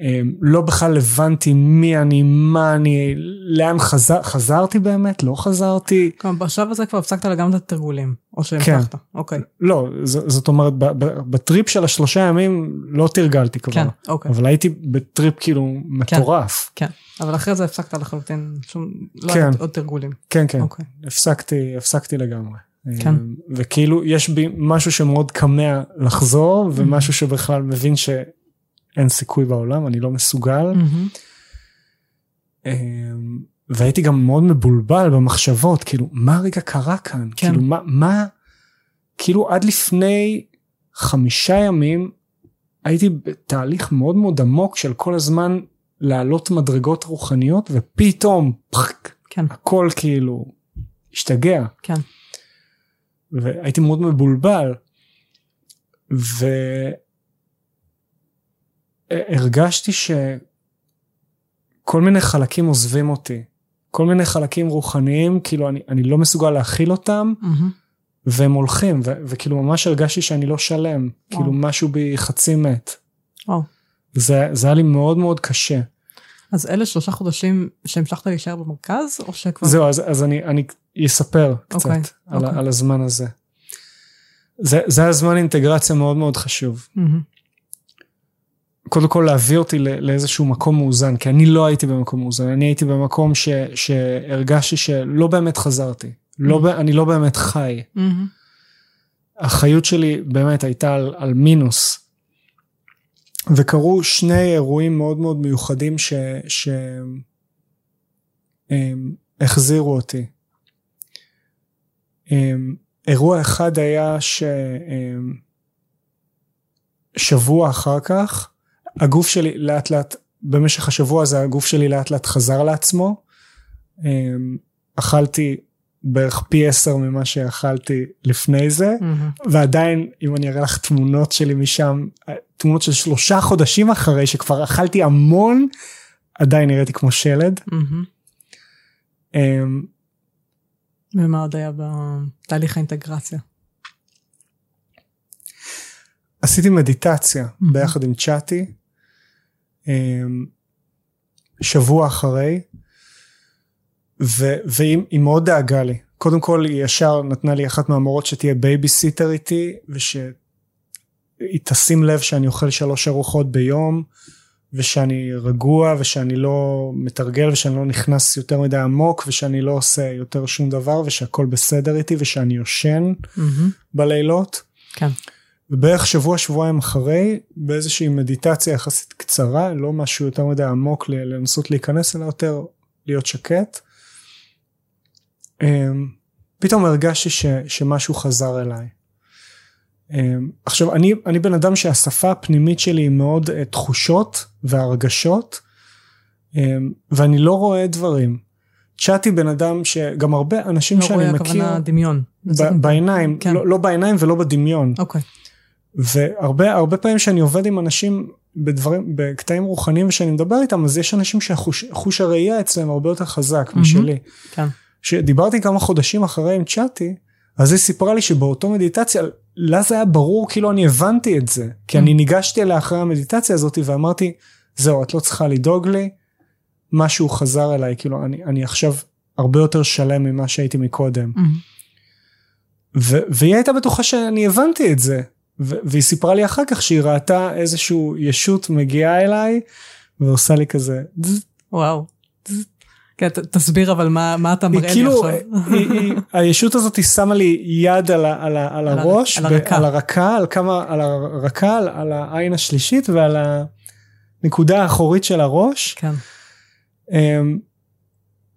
אמ, לא בכלל הבנתי מי אני, מה אני, לאן חזר, חזרתי באמת, לא חזרתי. כלומר, בשלב הזה כבר הפסקת לגמרי את התרגולים, או שהמשכת, כן. אוקיי. לא, ז- זאת אומרת, בטריפ של השלושה ימים לא תרגלתי כבר. כן, אוקיי. אבל הייתי בטריפ כאילו מטורף. כן, אבל אחרי זה הפסקת לחלוטין, שום, לא כן. עוד תרגולים. כן, כן, אוקיי. הפסקתי, הפסקתי לגמרי. כן. אמ, וכאילו יש בי משהו שמאוד כמה לחזור, ומשהו שבכלל מבין שאין סיכוי בעולם, אני לא מסוגל. מהמם. אמ, והייתי גם מאוד מבולבל במחשבות, כאילו, מה רגע קרה כאן? כן. כאילו, מה, מה, כאילו עד לפני חמישה ימים הייתי בתהליך מאוד מאוד עמוק של כל הזמן לעלות מדרגות רוחניות, ופתאום, פחק, כן, הכל כאילו השתגע. כן. והייתי מאוד מבולבל. והרגשתי שכל מיני חלקים עוזבים אותי. כל מיני חלקים רוחניים, כאילו אני, אני לא מסוגל להכיל אותם, מהמם. והם הולכים, ו- וכאילו ממש הרגשתי שאני לא שלם. וואו. כאילו משהו בי חצי מת. וואו. זה, זה היה לי מאוד מאוד קשה. אז אלה שלושה חודשים שהמשכת להישאר במרכז, או שכבר... זהו, אז, אז אני, אני אספר קצת אוקיי, על, אוקיי. על הזמן הזה. זה, זה היה זמן אינטגרציה מאוד מאוד חשוב. מהמם. קודם כל להביא אותי לא- לאיזשהו מקום מאוזן, כי אני לא הייתי במקום מאוזן, אני הייתי במקום ש, שהרגשתי שלא באמת חזרתי, לא, ב- אני לא באמת חי. מהמם. החיות שלי באמת הייתה על, על מינוס. וקרו שני אירועים מאוד מאוד מיוחדים ש... ש... הם, החזירו אותי. הם, אירוע אחד היה ש... הם, שבוע אחר כך, הגוף שלי לאט לאט, במשך השבוע הזה הגוף שלי לאט לאט חזר לעצמו. הם, אכלתי בערך פי עשר ממה שאכלתי לפני זה. ועדיין אם אני אראה לך תמונות שלי משם תמונות של שלושה חודשים אחרי שכבר אכלתי המון עדיין נראיתי כמו שלד. אמ, ומה עוד היה בתהליך האינטגרציה? עשיתי מדיטציה Mhm. ביחד עם צ'אטי אמ, שבוע אחרי ו- והיא היא מאוד דאגה לי קודם כל היא ישר נתנה לי אחת מהמורות שתהיה babysitter איתי ושהיא תשים לב שאני אוכל שלוש ארוחות ביום ושאני רגוע ושאני לא מתרגל ושאני לא נכנס יותר מדי עמוק ושאני לא עושה יותר שום דבר ושהכל בסדר איתי ושאני יושן מהמם. בלילות. כן. ובערך שבוע שבועיים אחרי באיזושהי מדיטציה יחסית קצרה לא משהו יותר מדי עמוק לנסות להיכנס אלא יותר להיות שקט. אמ, פתאום הרגשתי ש, שמשהו חזר אליי. אמ, עכשיו אני, אני בן אדם שהשפה הפנימית שלי היא מאוד אה, תחושות והרגשות אמ, ואני לא רואה דברים. צ'אטי בן אדם שגם הרבה אנשים לא שאני רואה מכיר הכוונה דמיון. ב- בעיניים, כן. לא, לא בעיניים ולא בדמיון. אוקיי. והרבה הרבה פעמים שאני עובד עם אנשים בדברים בקטעים רוחניים ושאני מדבר איתם אז יש אנשים שהחוש חוש הראייה אצלם הרבה יותר חזק. משלי. כן. שדיברתי כמה חודשים אחרי עם צ'אטי אז היא סיפרה לי שבאותו מדיטציה לה זה היה ברור כאילו אני הבנתי את זה כי אני ניגשתי אליה אחרי המדיטציה הזאת ואמרתי זהו את לא צריכה לדאוג לי משהו חזר אליי כאילו אני אני עכשיו הרבה יותר שלם ממה שהייתי מקודם. ו- והיא הייתה בטוחה שאני הבנתי את זה. והיא סיפרה לי אחר כך שהיא ראתה איזשהו ישות מגיעה אליי ועושה לי כזה. וואו. כן, תסביר אבל מה מה אתה מראה לי כאילו, עכשיו. היא, היא, הישות הזאת היא שמה לי יד על, ה- על, ה- על על הר- הראש, על הרקה. על הרקה, על כמה, על הרקה, על, על העין השלישית ועל הנקודה האחורית של הראש. כן.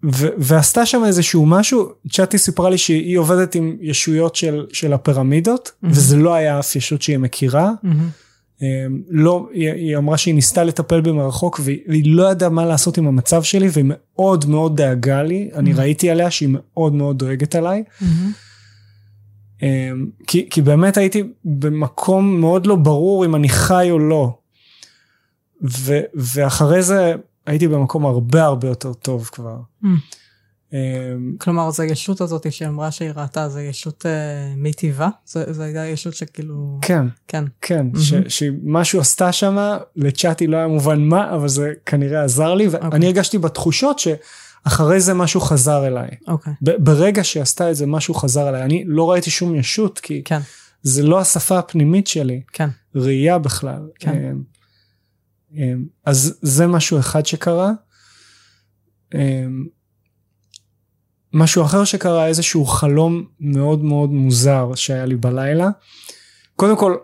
ו- ועשתה שם איזשהו משהו, צ'אטי סיפרה לי שהיא עובדת עם ישויות של, של הפירמידות, מהמם. וזה לא היה אף ישות שהיא מכירה. אמ, לא, היא, היא אמרה שהיא ניסתה לטפל בי מרחוק והיא, לא ידעה מה לעשות עם המצב שלי והיא מאוד מאוד דאגה לי, אני Mhm. ראיתי עליה שהיא מאוד מאוד דואגת עליי. אמ, כי, כי באמת הייתי במקום מאוד לא ברור אם אני חי או לא. ו, ואחרי זה הייתי במקום הרבה הרבה יותר טוב כבר. Mm. כלומר, זו הישות הזאת שהיא אמרה שהיא ראתה, זו ישות אה, מיטיבה? זו הייתה ישות שכאילו... כן, כן, כן, mm-hmm. שמשהו עשתה שם, לצ'אטי לא היה מובן מה, אבל זה כנראה עזר לי, ואני okay. אוקיי. הרגשתי בתחושות שאחרי זה משהו חזר אליי. אוקיי. Okay. ברגע שהיא עשתה את זה, משהו חזר אליי. אני לא ראיתי שום ישות, כי כן. זה לא השפה הפנימית שלי. כן. ראייה בכלל. כן. אמ, אז זה משהו אחד שקרה. אמ, משהו אחר שקרה איזשהו חלום מאוד מאוד מוזר שהיה לי בלילה. קודם כל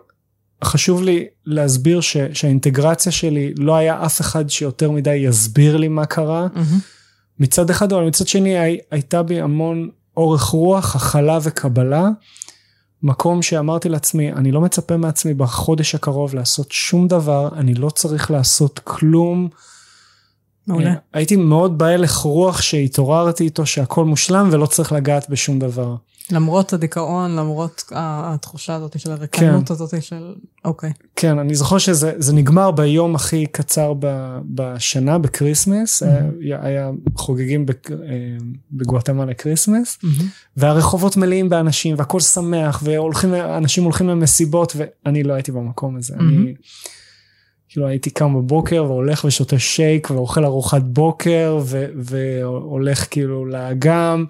חשוב לי להסביר ש, שהאינטגרציה שלי לא היה אף אחד שיותר מדי יסביר לי מה קרה. Mm-hmm. מצד אחד אבל מצד שני הי, הייתה בי המון אורך רוח, הכלה וקבלה. מקום שאמרתי לעצמי אני לא מצפה מעצמי בחודש הקרוב לעשות שום דבר אני לא צריך לעשות כלום. מעולה. הייתי מאוד בהלך רוח שהתעוררתי איתו שהכל מושלם ולא צריך לגעת בשום דבר. למרות הדיכאון, למרות התחושה הזאת של הרקנות כן. הזאת של אוקיי. כן, אני זוכר שזה נגמר ביום הכי קצר בשנה, בקריסמס, mm-hmm. היה, היה חוגגים בגואטמלה קריסמס, mm-hmm. והרחובות מלאים באנשים והכל שמח, ואנשים הולכים למסיבות ואני לא הייתי במקום הזה. Mm-hmm. אני... כאילו הייתי קם בבוקר והולך ושותה שייק ואוכל ארוחת בוקר ו- והולך כאילו לאגם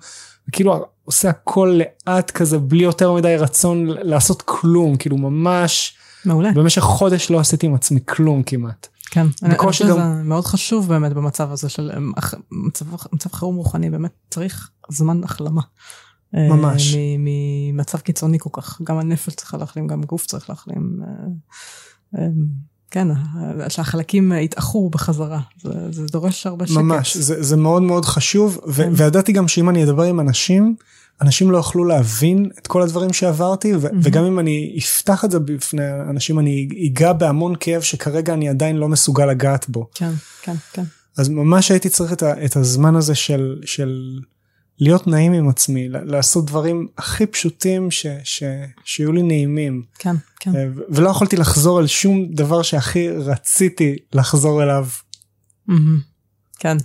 כאילו עושה הכל לאט כזה בלי יותר מדי רצון לעשות כלום כאילו ממש מעולה במשך חודש לא עשיתי עם עצמי כלום כמעט. כן, אני חושב שזה גם... מאוד חשוב באמת במצב הזה של מצב, מצב חירום רוחני באמת צריך זמן החלמה. אה, ממש. ממצב קיצוני כל כך גם הנפש צריכה להחלים גם גוף צריך להחלים. כן, שהחלקים יתאחו בחזרה, זה, זה דורש הרבה שקט. ממש, זה, זה מאוד מאוד חשוב, ו- כן. וידעתי גם שאם אני אדבר עם אנשים, אנשים לא יוכלו להבין את כל הדברים שעברתי, ו- mm-hmm. וגם אם אני אפתח את זה בפני אנשים, אני אגע בהמון כאב שכרגע אני עדיין לא מסוגל לגעת בו. כן, כן, כן. אז ממש הייתי צריך את, ה- את הזמן הזה של... של להיות נעים עם עצמי, לעשות דברים הכי פשוטים ש, ש, שיהיו לי נעימים. כן, כן. אה, ולא יכולתי לחזור על שום דבר שהכי רציתי לחזור אליו. כן.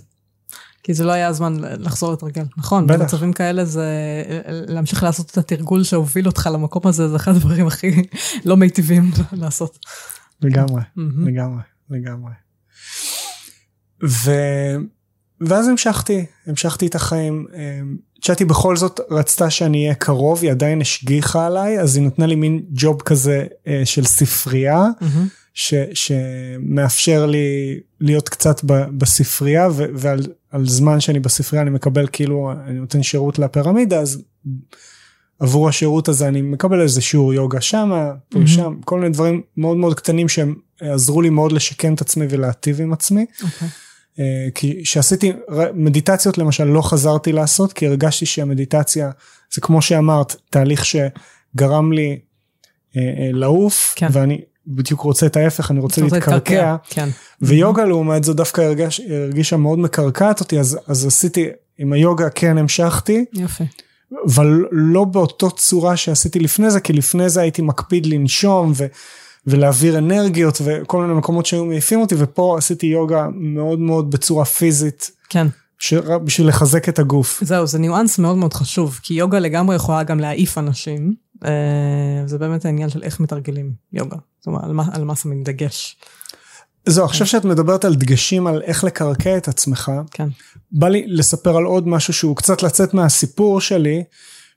כי זה לא היה הזמן לחזור לתרגל. נכון, בטח. במצבים כאלה זה להמשיך לעשות את התרגול שהוביל אותך למקום הזה, זה אחד הדברים הכי לא מיטיבים לעשות. לגמרי, לגמרי, לגמרי. ו... ואז המשכתי, המשכתי את החיים. אמ, צ'אטי בכל זאת רצתה שאני אהיה קרוב, היא עדיין השגיחה עליי, אז היא נתנה לי מין ג'וב כזה אה, של ספרייה, mm-hmm. ש, שמאפשר לי להיות קצת ב, בספרייה, ו, ועל זמן שאני בספרייה אני מקבל כאילו, אני נותן שירות לפירמידה, אז עבור השירות הזה אני מקבל איזה שיעור יוגה שמה, פה mm-hmm. שם, כל מיני דברים מאוד מאוד קטנים שהם עזרו לי מאוד לשקם את עצמי ולהטיב עם עצמי. Okay. אה, כי כשעשיתי מדיטציות למשל לא חזרתי לעשות כי הרגשתי שהמדיטציה זה כמו שאמרת תהליך שגרם לי אה, אה, לעוף כן. ואני בדיוק רוצה את ההפך אני רוצה להתקרקע כן. ויוגה לעומת זאת דווקא הרגיש, הרגישה מאוד מקרקעת אותי אז, אז עשיתי עם היוגה כן המשכתי. יופי. אבל לא באותו צורה שעשיתי לפני זה כי לפני זה הייתי מקפיד לנשום ו... ולהעביר אנרגיות וכל מיני מקומות שהיו מעיפים אותי ופה עשיתי יוגה מאוד מאוד בצורה פיזית. כן. ש... בשביל לחזק את הגוף. זהו, זה ניואנס מאוד מאוד חשוב, כי יוגה לגמרי יכולה גם להעיף אנשים. אה, זה באמת העניין של איך מתרגלים יוגה, זאת אומרת, על מה, על מה שמים דגש. זהו, עכשיו שאת מדברת על דגשים על איך לקרקע את עצמך, כן. בא לי לספר על עוד משהו שהוא קצת לצאת מהסיפור שלי,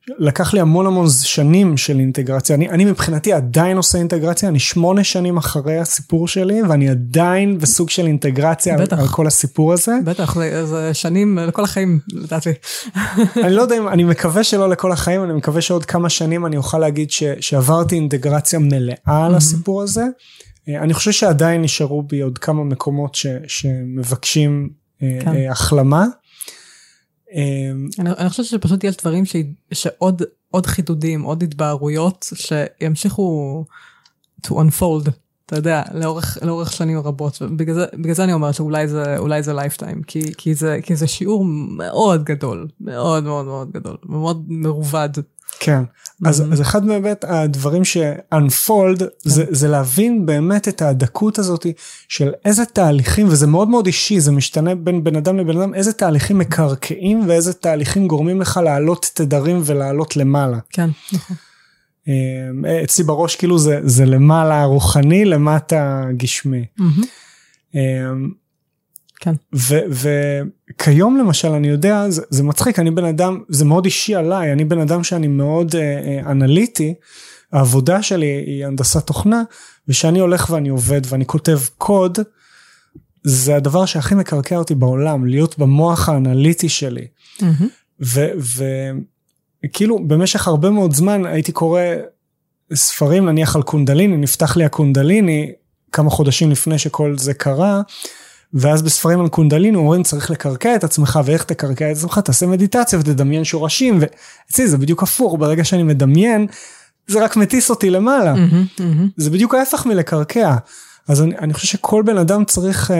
לקח לי המון המון שנים של אינטגרציה, אני, אני מבחינתי עדיין עושה אינטגרציה, אני שמונה שנים אחרי הסיפור שלי ואני עדיין בסוג של אינטגרציה בטח, על, על כל הסיפור הזה. בטח, זה, זה שנים לכל החיים לדעתי. אני לא יודע אם, אני מקווה שלא לכל החיים, אני מקווה שעוד כמה שנים אני אוכל להגיד ש, שעברתי אינטגרציה מלאה על הסיפור הזה. אה, אני חושב שעדיין נשארו בי עוד כמה מקומות ש, שמבקשים אה, כן. החלמה. אמ, אני, אני חושבת שפשוט יש דברים ש, שעוד עוד חידודים, עוד התבהרויות שימשיכו to unfold, אתה יודע, לאורך, לאורך שנים רבות. בגלל זה, בגלל זה אני אומרת שאולי זה, אולי זה lifetime, כי, כי, זה, כי זה שיעור מאוד גדול, מאוד מאוד מאוד גדול, מאוד מרובד. כן. אז, אז אחד באמת הדברים ש-unfold זה, זה להבין באמת את הדקות הזאת של איזה תהליכים, וזה מאוד מאוד אישי, זה משתנה בין בן אדם לבן אדם, איזה תהליכים מקרקעים ואיזה תהליכים גורמים לך לעלות תדרים ולעלות למעלה. כן, נכון. אצלי בראש כאילו זה, זה למעלה רוחני, למטה גשמי. Mm-hmm. כן. וכיום למשל אני יודע זה, זה מצחיק אני בן אדם זה מאוד אישי עליי אני בן אדם שאני מאוד אה, אה, אנליטי העבודה שלי היא הנדסת תוכנה ושאני הולך ואני עובד ואני כותב קוד זה הדבר שהכי מקרקע אותי בעולם להיות במוח האנליטי שלי. Mm-hmm. וכאילו במשך הרבה מאוד זמן הייתי קורא ספרים נניח על קונדליני נפתח לי הקונדליני כמה חודשים לפני שכל זה קרה. ואז בספרים על קונדליני אומרים צריך לקרקע את עצמך ואיך תקרקע את עצמך תעשה מדיטציה ותדמיין שורשים ואצלי זה בדיוק הפוך ברגע שאני מדמיין זה רק מטיס אותי למעלה mm-hmm, mm-hmm. זה בדיוק ההפך מלקרקע אז אני, אני חושב שכל בן אדם צריך uh,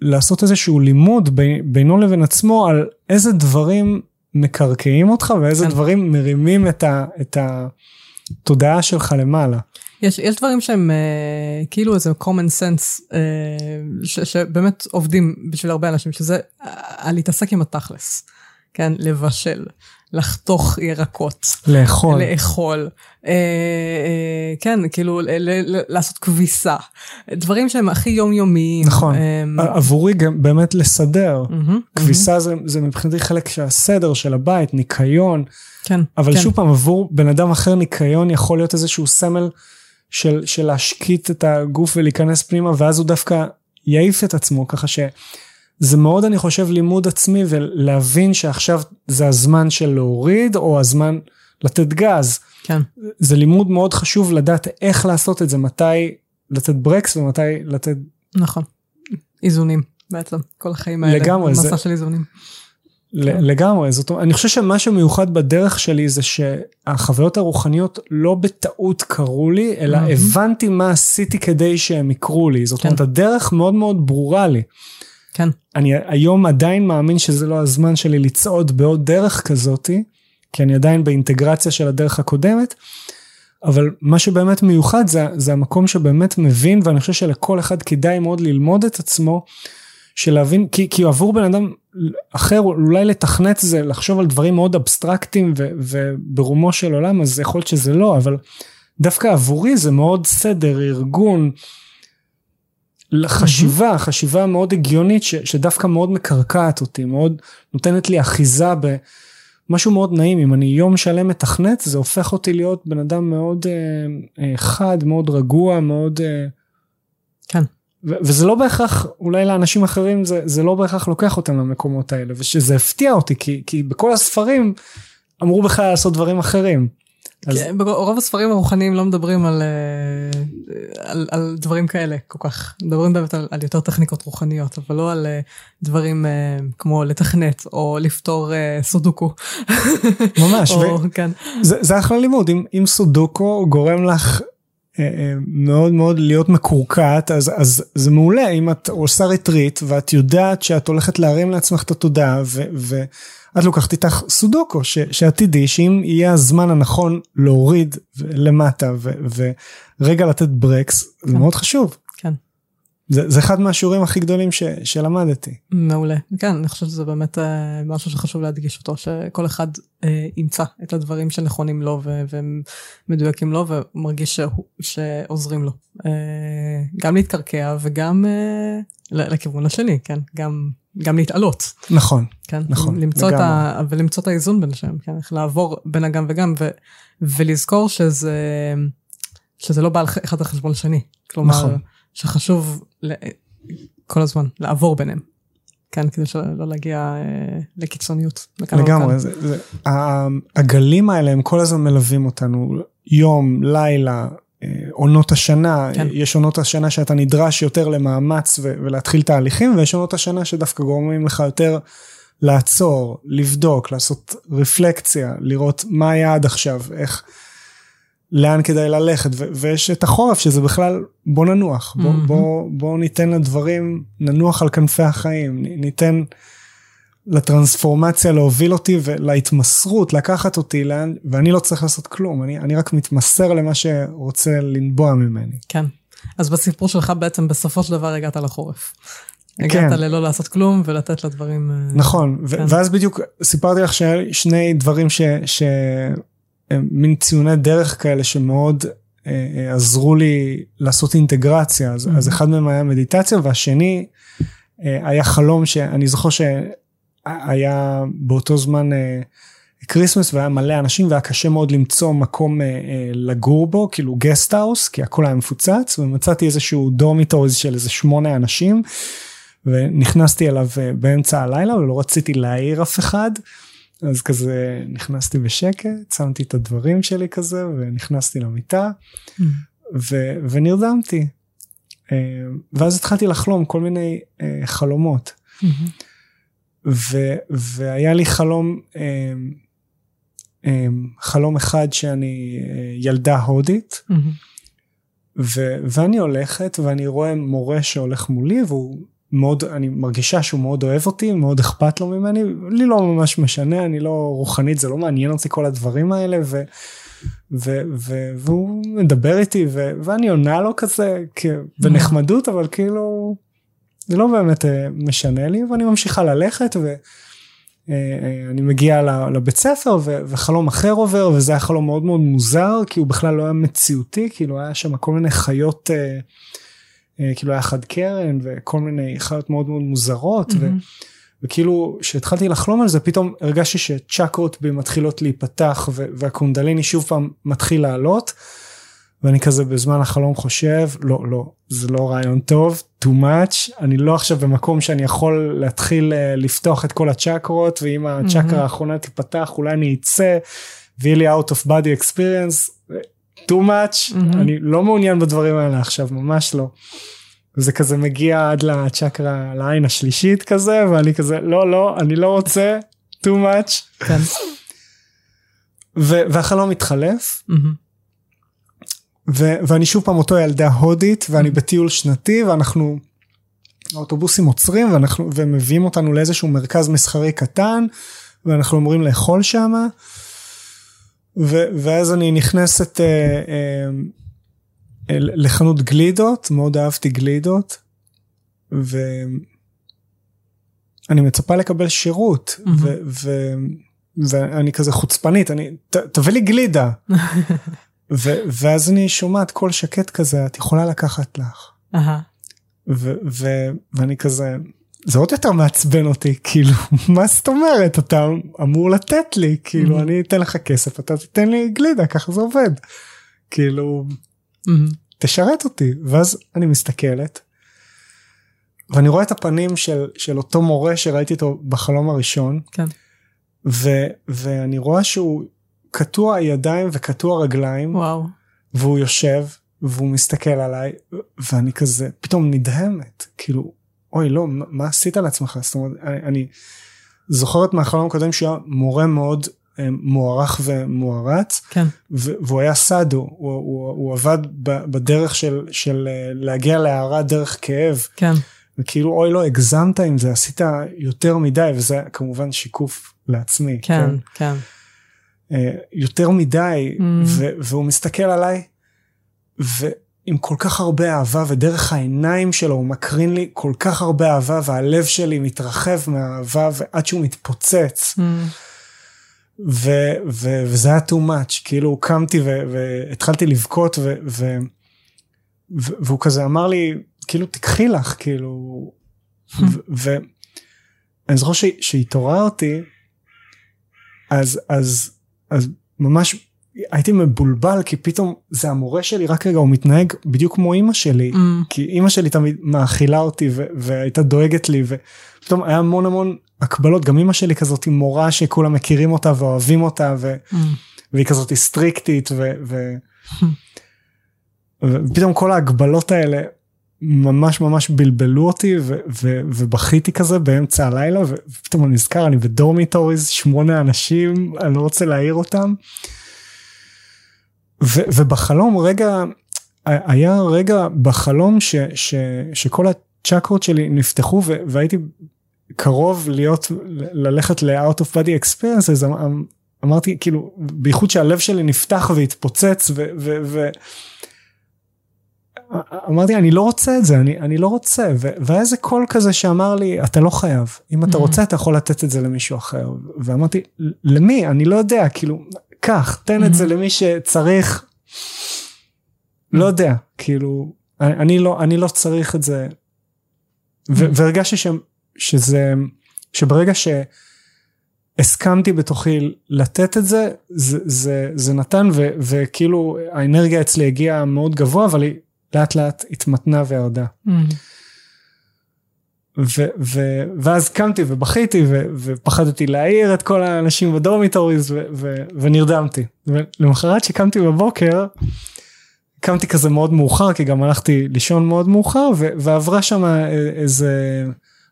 לעשות איזשהו לימוד ב, בינו לבין עצמו על איזה דברים מקרקעים אותך ואיזה כן. דברים מרימים את, ה, את התודעה שלך למעלה. יש, יש דברים שהם uh, כאילו איזה common sense uh, ש, שבאמת עובדים בשביל הרבה אנשים, שזה uh, להתעסק עם התכלס, כן, לבשל, לחתוך ירקות. לאכול. לאכול. Uh, uh, כן, כאילו ל, ל, ל, לעשות כביסה. דברים שהם הכי יומיומיים. נכון. Um, עבורי גם באמת לסדר. Mm-hmm, כביסה mm-hmm. זה, זה מבחינתי חלק של הסדר של הבית, ניקיון. כן. אבל כן. שוב פעם, עבור בן אדם אחר ניקיון יכול להיות איזשהו סמל. של, של להשקיט את הגוף ולהיכנס פנימה ואז הוא דווקא יעיף את עצמו ככה שזה מאוד אני חושב לימוד עצמי ולהבין שעכשיו זה הזמן של להוריד או הזמן לתת גז. כן. זה לימוד מאוד חשוב לדעת איך לעשות את זה מתי לתת ברקס ומתי לתת. נכון. איזונים בעצם כל החיים האלה. לגמרי. מסע זה... של איזונים. כן. לגמרי זאת אומרת אני חושב שמה שמיוחד בדרך שלי זה שהחוויות הרוחניות לא בטעות קרו לי אלא. הבנתי מה עשיתי כדי שהם יקרו לי זאת כן. אומרת הדרך מאוד מאוד ברורה לי. כן. אני היום עדיין מאמין שזה לא הזמן שלי לצעוד בעוד דרך כזאתי כי אני עדיין באינטגרציה של הדרך הקודמת. אבל מה שבאמת מיוחד זה, זה המקום שבאמת מבין ואני חושב שלכל אחד כדאי מאוד ללמוד את עצמו של להבין כי, כי עבור בן אדם אחר אולי לתכנת זה לחשוב על דברים מאוד אבסטרקטיים ו, וברומו של עולם אז יכול להיות שזה לא אבל דווקא עבורי זה מאוד סדר ארגון. חשיבה חשיבה מאוד הגיונית ש, שדווקא מאוד מקרקעת אותי מאוד נותנת לי אחיזה במשהו מאוד נעים אם אני יום שלם מתכנת זה הופך אותי להיות בן אדם מאוד אה, אה, חד מאוד רגוע מאוד. אה, כן. וזה לא בהכרח אולי לאנשים אחרים זה זה לא בהכרח לוקח אותם למקומות האלה ושזה הפתיע אותי כי כי בכל הספרים אמרו בכלל לעשות דברים אחרים. אז... כן, רוב הספרים הרוחניים לא מדברים על, אה, על, על דברים כאלה כל כך מדברים באמת על, על יותר טכניקות רוחניות אבל לא על אה, דברים אה, כמו לתכנת או לפתור סודוקו. ממש או, ו... כן. זה, זה אחלה לימוד אם, אם סודוקו גורם לך מאוד מאוד להיות מקורקעת אז אז זה מעולה אם את עושה ריטריט ואת יודעת שאת הולכת להרים לעצמך את התודעה ואת לוקחת איתך סודוקו ש, שעתידי שאם יהיה הזמן הנכון להוריד למטה ו, ורגע לתת ברקס כן. זה מאוד חשוב. כן. זה, זה אחד מהשיעורים הכי גדולים ש, שלמדתי. מעולה. כן, אני חושבת שזה באמת אה, משהו שחשוב להדגיש אותו, שכל אחד אה, ימצא את הדברים שנכונים לו ו- ומדויקים לו ומרגיש שהוא, שעוזרים לו. אה, גם להתקרקע וגם אה, לכיוון השני, כן? גם, גם להתעלות. נכון, כן? נכון. למצוא את ה, ולמצוא את האיזון בין השם, כן? איך לעבור בין הגם וגם ו, ולזכור שזה, שזה לא בא אחד על חשבון השני. כלומר, נכון. שחשוב כל הזמן לעבור ביניהם. כן, כדי שלא להגיע אה, לקיצוניות. לגמרי, זה, זה, הגלים האלה הם כל הזמן מלווים אותנו, יום, לילה, עונות השנה, כן. יש עונות השנה שאתה נדרש יותר למאמץ ו- ולהתחיל תהליכים, ויש עונות השנה שדווקא גורמים לך יותר לעצור, לבדוק, לעשות רפלקציה, לראות מה היה עד עכשיו, איך... לאן כדאי ללכת ו- ויש את החורף שזה בכלל בוא ננוח בוא, mm-hmm. בוא, בוא ניתן לדברים ננוח על כנפי החיים ניתן לטרנספורמציה להוביל אותי ולהתמסרות לקחת אותי לאן ואני לא צריך לעשות כלום אני, אני רק מתמסר למה שרוצה לנבוע ממני. כן אז בסיפור שלך בעצם בסופו של דבר הגעת לחורף. כן. הגעת ללא לעשות כלום ולתת לדברים אה, נכון כן. ואז בדיוק סיפרתי לך שני דברים ש... ש... מין ציוני דרך כאלה שמאוד אה, אה, עזרו לי לעשות אינטגרציה אז, mm-hmm. אז אחד מהם היה מדיטציה והשני אה, היה חלום שאני זוכר שהיה באותו זמן כריסמס והיה מלא אנשים והיה קשה מאוד למצוא מקום לגור בו כאילו guest house כי הכל היה מפוצץ ומצאתי איזשהו dormitories של איזה שמונה אנשים ונכנסתי אליו באמצע הלילה ולא רציתי להעיר אף אחד. אז כזה נכנסתי בשקט, שמתי את הדברים שלי כזה ונכנסתי למיטה mm. ו- ונרדמתי. אה, ואז התחלתי לחלום כל מיני אה, חלומות. Mm-hmm. ו- והיה לי חלום, אה, חלום אחד שאני ילדה הודית. Mm-hmm. ו- ואני הולכת ואני רואה מורה שהולך מולי והוא מאוד, אני מרגישה שהוא מאוד אוהב אותי, מאוד אכפת לו ממני, לי לא ממש משנה, אני לא רוחנית, זה לא מעניין אותי כל הדברים האלה, ו, ו, ו, והוא מדבר איתי, ו, ואני עונה לו כזה, בנחמדות, אבל כאילו, זה לא באמת אה, משנה לי, ואני ממשיכה ללכת, ו... אה, אה, מגיע לבית ספר וחלום אחר עובר וזה היה חלום מאוד מאוד מוזר כי הוא בכלל לא היה מציאותי כאילו היה שם כל מיני חיות כאילו היה חד קרן וכל מיני חיות מאוד מאוד מוזרות mm-hmm. ו, וכאילו כשהתחלתי לחלום על זה פתאום הרגשתי שצ'קרות בי מתחילות להיפתח והקונדליני שוב פעם מתחיל לעלות. ואני כזה בזמן החלום חושב לא לא זה לא רעיון טוב too much אני לא עכשיו במקום שאני יכול להתחיל אה, לפתוח את כל הצ'קרות ואם הצ'קרה mm-hmm. האחרונה תיפתח אולי אני אצא ויהיה לי out of body experience too much mm-hmm. אני לא מעוניין בדברים האלה עכשיו ממש לא. זה כזה מגיע עד לצ'קרה לעין השלישית כזה ואני כזה לא לא אני לא רוצה too much. כן. והחלום מתחלף. Mm-hmm. ו- ואני שוב פעם אותו ילדה הודית ואני mm-hmm. בטיול שנתי ואנחנו האוטובוסים עוצרים ואנחנו ומביאים אותנו לאיזשהו מרכז מסחרי קטן ואנחנו אמורים לאכול שמה. ו- ואז אני נכנסת uh, uh, לחנות גלידות, מאוד אהבתי גלידות, ואני מצפה לקבל שירות, mm-hmm. ו- ו- ואני כזה חוצפנית, אני, ת, תביא לי גלידה. ו- ואז אני שומעת קול שקט כזה, את יכולה לקחת לך. Uh-huh. ו- ו- ואני כזה, זה עוד יותר מעצבן אותי, כאילו, מה זאת אומרת, אתה אמור לתת לי, כאילו, mm-hmm. אני אתן לך כסף, אתה תיתן לי גלידה, ככה זה עובד. כאילו, mm-hmm. תשרת אותי ואז אני מסתכלת. ואני רואה את הפנים של, של אותו מורה שראיתי אותו בחלום הראשון. כן. ו, ואני רואה שהוא קטוע ידיים וקטוע רגליים. וואו. והוא יושב והוא מסתכל עליי ואני כזה פתאום נדהמת כאילו אוי לא מה, עשית לעצמך זאת אומרת אני, אני זוכרת מהחלום הקודם שהוא היה מורה מאוד אה, מוערך ומוערץ כן. והוא היה סאדו הוא, הוא, הוא עבד בדרך של, של אה, להגיע להערה דרך כאב כן. וכאילו אוי לא הגזמת עם זה עשית יותר מדי וזה כמובן שיקוף לעצמי כן כן, כן. אה, יותר מדי mm. ו, והוא מסתכל עליי ועם כל כך הרבה אהבה ודרך העיניים שלו הוא מקרין לי כל כך הרבה אהבה והלב שלי מתרחב מהאהבה ועד שהוא מתפוצץ. Mm. ו, ו, וזה היה too much כאילו קמתי ו, והתחלתי לבכות ו, ו, ו, והוא כזה אמר לי כאילו תקחי לך כאילו ואני זוכר שהתעוררתי אז אז אז ממש הייתי מבולבל כי פתאום זה המורה שלי רק רגע הוא מתנהג בדיוק כמו אימא שלי mm. כי אימא שלי תמיד מאכילה אותי והייתה דואגת לי ופתאום היה המון המון הקבלות גם אימא שלי כזאת עם מורה שכולם מכירים אותה ואוהבים אותה ו... mm. והיא כזאת סטריקטית ו... ו... ופתאום כל ההגבלות האלה ממש ממש בלבלו אותי ו- ו- ובכיתי כזה באמצע הלילה ופתאום אני נזכר אני בדורמיטוריז שמונה אנשים אני לא רוצה להעיר אותם. ו- ובחלום רגע היה רגע בחלום ש- ש- שכל הצ'קרות שלי נפתחו ו- והייתי קרוב להיות ללכת ל-out of body experiences אמ- אמרתי כאילו בייחוד שהלב שלי נפתח והתפוצץ ו... ו, ו אמרתי אני לא רוצה את זה אני אני לא רוצה. ו, והיה איזה קול כזה שאמר לי אתה לא חייב. אם אתה mm-hmm. רוצה אתה יכול לתת את זה למישהו אחר. ואמרתי למי? אני לא יודע כאילו קח תן mm-hmm. את זה למי שצריך. לא יודע כאילו אני לא אני לא צריך את זה. ו- והרגשתי ש, שזה שברגע שהסכמתי בתוכי לתת את זה זה זה, זה נתן ו, וכאילו האנרגיה אצלי הגיעה מאוד גבוה אבל היא לאט לאט התמתנה וירדה. Mm. ו- ו- ואז קמתי ובכיתי ו- ופחדתי להעיר את כל האנשים בדורמיטוריז ו- ו- ונרדמתי. ולמחרת שקמתי בבוקר קמתי כזה מאוד מאוחר כי גם הלכתי לישון מאוד מאוחר ו- ועברה שם איזה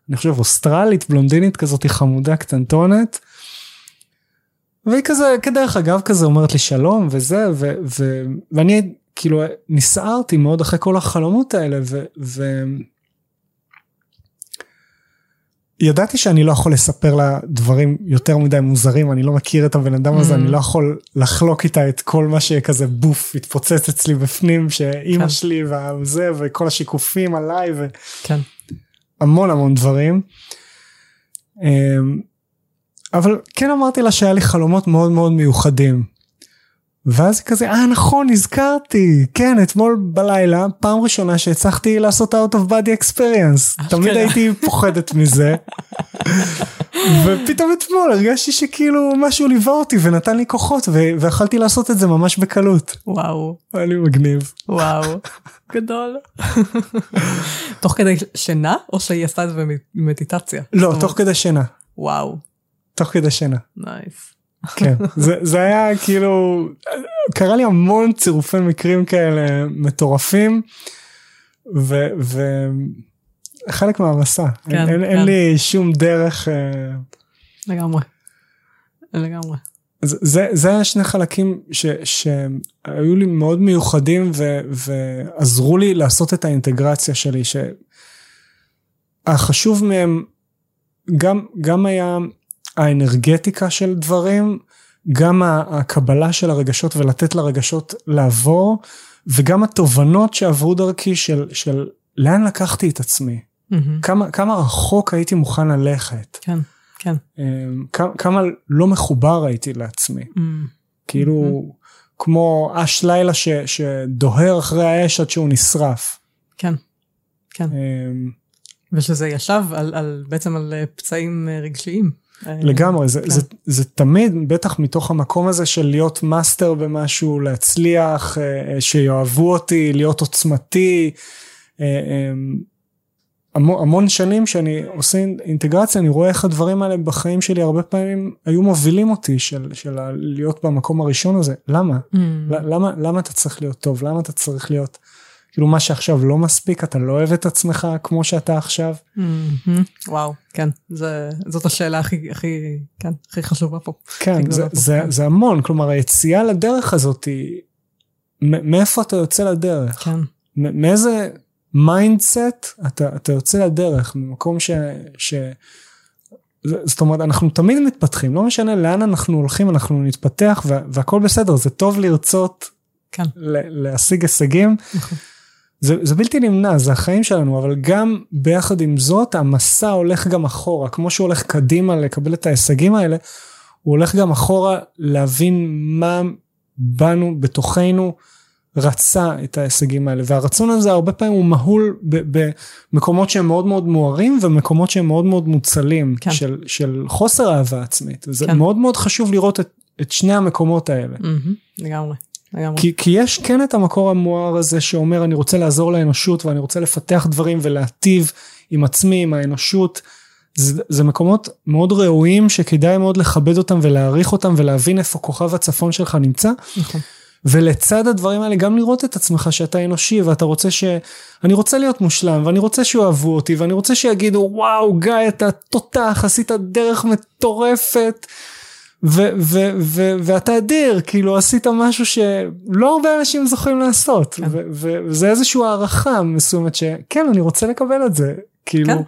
אני חושב אוסטרלית בלונדינית כזאת חמודה קטנטונת. והיא כזה כדרך אגב כזה אומרת לי שלום וזה ו- ו- ואני כאילו נסערתי מאוד אחרי כל החלומות האלה ו... ו... ידעתי שאני לא יכול לספר לה דברים יותר מדי מוזרים, אני לא מכיר את הבן אדם הזה, mm. אני לא יכול לחלוק איתה את כל מה שכזה בוף התפוצץ אצלי בפנים, שאימא כן. שלי וזה, וכל השיקופים עליי, ו... כן. המון המון דברים. אמ, אבל כן אמרתי לה שהיה לי חלומות מאוד מאוד מיוחדים. ואז כזה אה נכון נזכרתי כן אתמול בלילה פעם ראשונה שהצלחתי לעשות out of body experience תמיד הייתי פוחדת מזה. ופתאום אתמול הרגשתי שכאילו משהו ליווה אותי ונתן לי כוחות ויכלתי לעשות את זה ממש בקלות. וואו. היה לי מגניב. וואו. גדול. תוך כדי שינה או שהיא עשתה את זה במדיטציה? לא תוך כדי שינה. וואו. תוך כדי שינה. נייס. כן, זה, זה היה כאילו, קרה לי המון צירופי מקרים כאלה מטורפים, וחלק מהמסע, כן, אין, כן. אין לי שום דרך. אה, לגמרי, לגמרי. זה, זה, זה היה שני חלקים ש, שהיו לי מאוד מיוחדים ו, ועזרו לי לעשות את האינטגרציה שלי, שהחשוב מהם גם, גם היה האנרגטיקה של דברים, גם הקבלה של הרגשות ולתת לרגשות לעבור, וגם התובנות שעברו דרכי של, של לאן לקחתי את עצמי. Mm-hmm. כמה, כמה רחוק הייתי מוכן ללכת. כן, כן. אמ, כמה, כמה לא מחובר הייתי לעצמי. Mm-hmm. כאילו, mm-hmm. כמו אש לילה ש, שדוהר אחרי האש עד שהוא נשרף. כן, כן. אמ, ושזה ישב על, על, בעצם על אה, פצעים אה, רגשיים. לגמרי, זה, כן. זה, זה תמיד, בטח מתוך המקום הזה של להיות מאסטר במשהו, להצליח, אה, שיאהבו אותי, להיות עוצמתי. אה, אמ, המון, המון שנים שאני עושה אינטגרציה, אני רואה איך הדברים האלה בחיים שלי הרבה פעמים היו מובילים אותי של, של להיות במקום הראשון הזה. למה? Mm. למה? למה אתה צריך להיות טוב? למה אתה צריך להיות... כאילו מה שעכשיו לא מספיק אתה לא אוהב את עצמך כמו שאתה עכשיו. וואו כן זה זאת השאלה הכי הכי כן הכי חשובה פה. כן זה, פה. זה, זה המון כלומר היציאה לדרך הזאת היא מאיפה אתה יוצא לדרך. כן. מאיזה mindset אתה, אתה יוצא לדרך ממקום ש... ש... זאת אומרת אנחנו תמיד מתפתחים לא משנה לאן אנחנו הולכים אנחנו נתפתח והכל בסדר זה טוב לרצות כן. להשיג הישגים. נכון. זה, זה בלתי נמנע, זה החיים שלנו, אבל גם ביחד עם זאת, המסע הולך גם אחורה, כמו שהוא הולך קדימה לקבל את ההישגים האלה, הוא הולך גם אחורה להבין מה בנו, בתוכנו, רצה את ההישגים האלה, והרצון הזה הרבה פעמים הוא מהול במקומות שהם מאוד מאוד מוארים, ומקומות שהם מאוד מאוד מוצלים, כן. של, של חוסר אהבה עצמית, זה כן. מאוד מאוד חשוב לראות את, את שני המקומות האלה. Mm-hmm, לגמרי. כי, כי יש כן את המקור המואר הזה שאומר אני רוצה לעזור לאנושות ואני רוצה לפתח דברים ולהטיב עם עצמי, עם האנושות. זה, זה מקומות מאוד ראויים שכדאי מאוד לכבד אותם ולהעריך אותם ולהבין איפה כוכב הצפון שלך נמצא. נכון. ולצד הדברים האלה גם לראות את עצמך שאתה אנושי ואתה רוצה ש... אני רוצה להיות מושלם ואני רוצה שאוהבו אותי ואני רוצה שיגידו וואו גיא אתה תותח עשית דרך מטורפת. ואתה אדיר, כאילו עשית משהו שלא הרבה אנשים זוכים לעשות, כן. וזה איזושהי הערכה מסוימת שכן, אני רוצה לקבל את זה, כאילו, כן.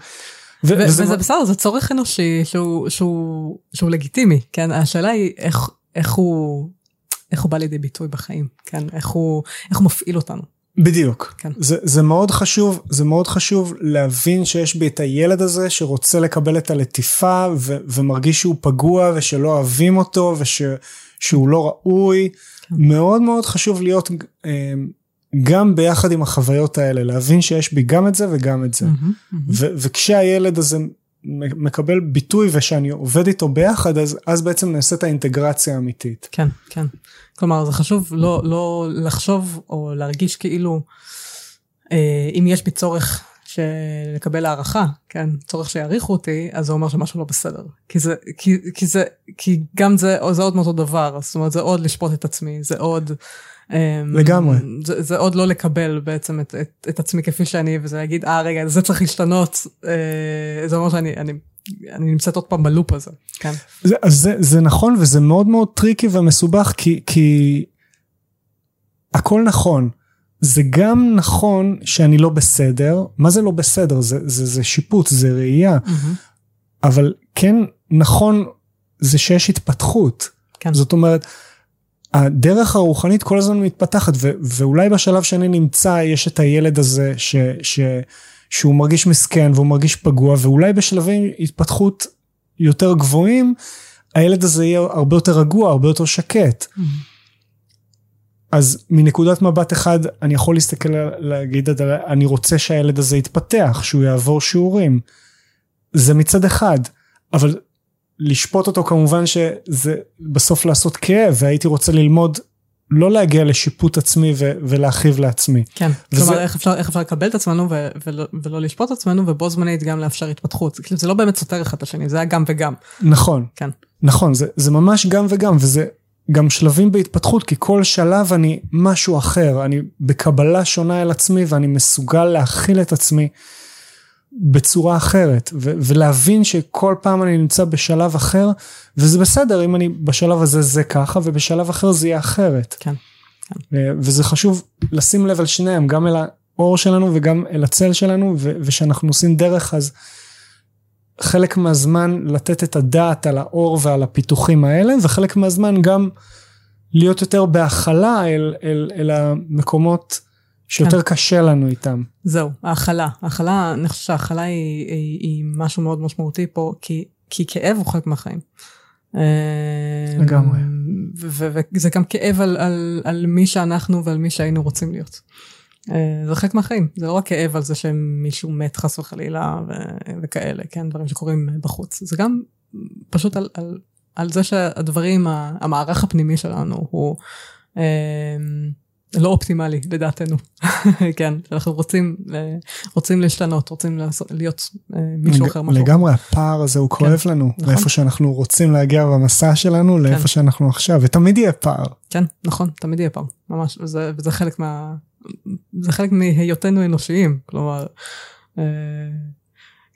ו- וזה, וזה בסדר, זה צורך אנושי שהוא, שהוא, שהוא לגיטימי, כן? השאלה היא איך, איך, הוא, איך הוא בא לידי ביטוי בחיים, כן? איך הוא, איך הוא מפעיל אותנו. בדיוק. כן. זה, זה מאוד חשוב, זה מאוד חשוב להבין שיש בי את הילד הזה שרוצה לקבל את הלטיפה ו, ומרגיש שהוא פגוע ושלא אוהבים אותו ושהוא לא ראוי. כן. מאוד מאוד חשוב להיות אה, גם ביחד עם החוויות האלה, להבין שיש בי גם את זה וגם את זה. Mm-hmm, mm-hmm. ו, וכשהילד הזה מקבל ביטוי ושאני עובד איתו ביחד, אז, אז בעצם נעשית האינטגרציה האמיתית. כן, כן. כלומר, זה חשוב לא, לא לחשוב או להרגיש כאילו, אה, אם יש בי צורך לקבל הערכה, כן, צורך שיעריכו אותי, אז זה אומר שמשהו לא בסדר. כי זה, כי, כי זה, כי גם זה, זה עוד מאותו דבר, זאת אומרת, זה עוד לשפוט את עצמי, זה עוד... אמ, לגמרי. זה, זה עוד לא לקבל בעצם את, את, את עצמי כפי שאני, וזה להגיד, אה רגע, זה צריך להשתנות, אה, זה אומר שאני אני, אני נמצאת עוד פעם בלופ הזה, כן. זה, אז זה, זה נכון וזה מאוד מאוד tricky ומסובך, כי, כי הכל נכון. זה גם נכון שאני לא בסדר, מה זה לא בסדר? זה, זה, זה שיפוט, זה ראייה, mm-hmm. אבל כן נכון זה שיש התפתחות. כן. זאת אומרת, הדרך הרוחנית כל הזמן מתפתחת ו- ואולי בשלב שאני נמצא יש את הילד הזה ש- ש- שהוא מרגיש מסכן והוא מרגיש פגוע ואולי בשלבי התפתחות יותר גבוהים הילד הזה יהיה הרבה יותר רגוע הרבה יותר שקט. Mm-hmm. אז מנקודת מבט אחד אני יכול להסתכל להגיד אני רוצה שהילד הזה יתפתח שהוא יעבור שיעורים. זה מצד אחד אבל לשפוט אותו כמובן שזה בסוף לעשות כאב והייתי רוצה ללמוד לא להגיע לשיפוט עצמי ו- ולהכאיב לעצמי. כן, וזה... כלומר איך אפשר, איך אפשר לקבל את עצמנו ו- ולא, ולא לשפוט עצמנו ובו זמנית גם לאפשר התפתחות. כאילו זה לא באמת סותר אחד את השני, זה היה גם וגם. נכון, כן. נכון, זה, זה ממש גם וגם וזה גם שלבים בהתפתחות כי כל שלב אני משהו אחר, אני בקבלה שונה אל עצמי ואני מסוגל להכיל את עצמי. בצורה אחרת ו- ולהבין שכל פעם אני נמצא בשלב אחר וזה בסדר אם אני בשלב הזה זה ככה ובשלב אחר זה יהיה אחרת. כן. כן. וזה חשוב לשים לב על שניהם גם אל האור שלנו וגם אל הצל שלנו ו- ושאנחנו עושים דרך אז חלק מהזמן לתת את הדעת על האור ועל הפיתוחים האלה וחלק מהזמן גם להיות יותר בהכלה אל, אל, אל המקומות שיותר כן. קשה לנו איתם. זהו, ההכלה. ההכלה, אני חושבת שההכלה היא, היא, היא משהו מאוד משמעותי פה, כי, כי כאב הוא חלק מהחיים. לגמרי. וזה גם כאב על, על, על מי שאנחנו ועל מי שהיינו רוצים להיות. אה, זה חלק מהחיים, זה לא רק כאב על זה שמישהו מת חס וחלילה וכאלה, כן, דברים שקורים בחוץ. זה גם פשוט על, על, על זה שהדברים, המערך הפנימי שלנו הוא... לא אופטימלי לדעתנו, כן, אנחנו רוצים, רוצים להשתנות, רוצים לעשות, להיות אה, מישהו אחר. לגמרי, הפער הזה הוא כואב כן, לנו, נכון. לאיפה שאנחנו רוצים להגיע במסע שלנו, לאיפה כן. שאנחנו עכשיו, ותמיד יהיה פער. כן, נכון, תמיד יהיה פער, ממש, וזה, וזה חלק מה... זה חלק מהיותנו אנושיים, כלומר, אה,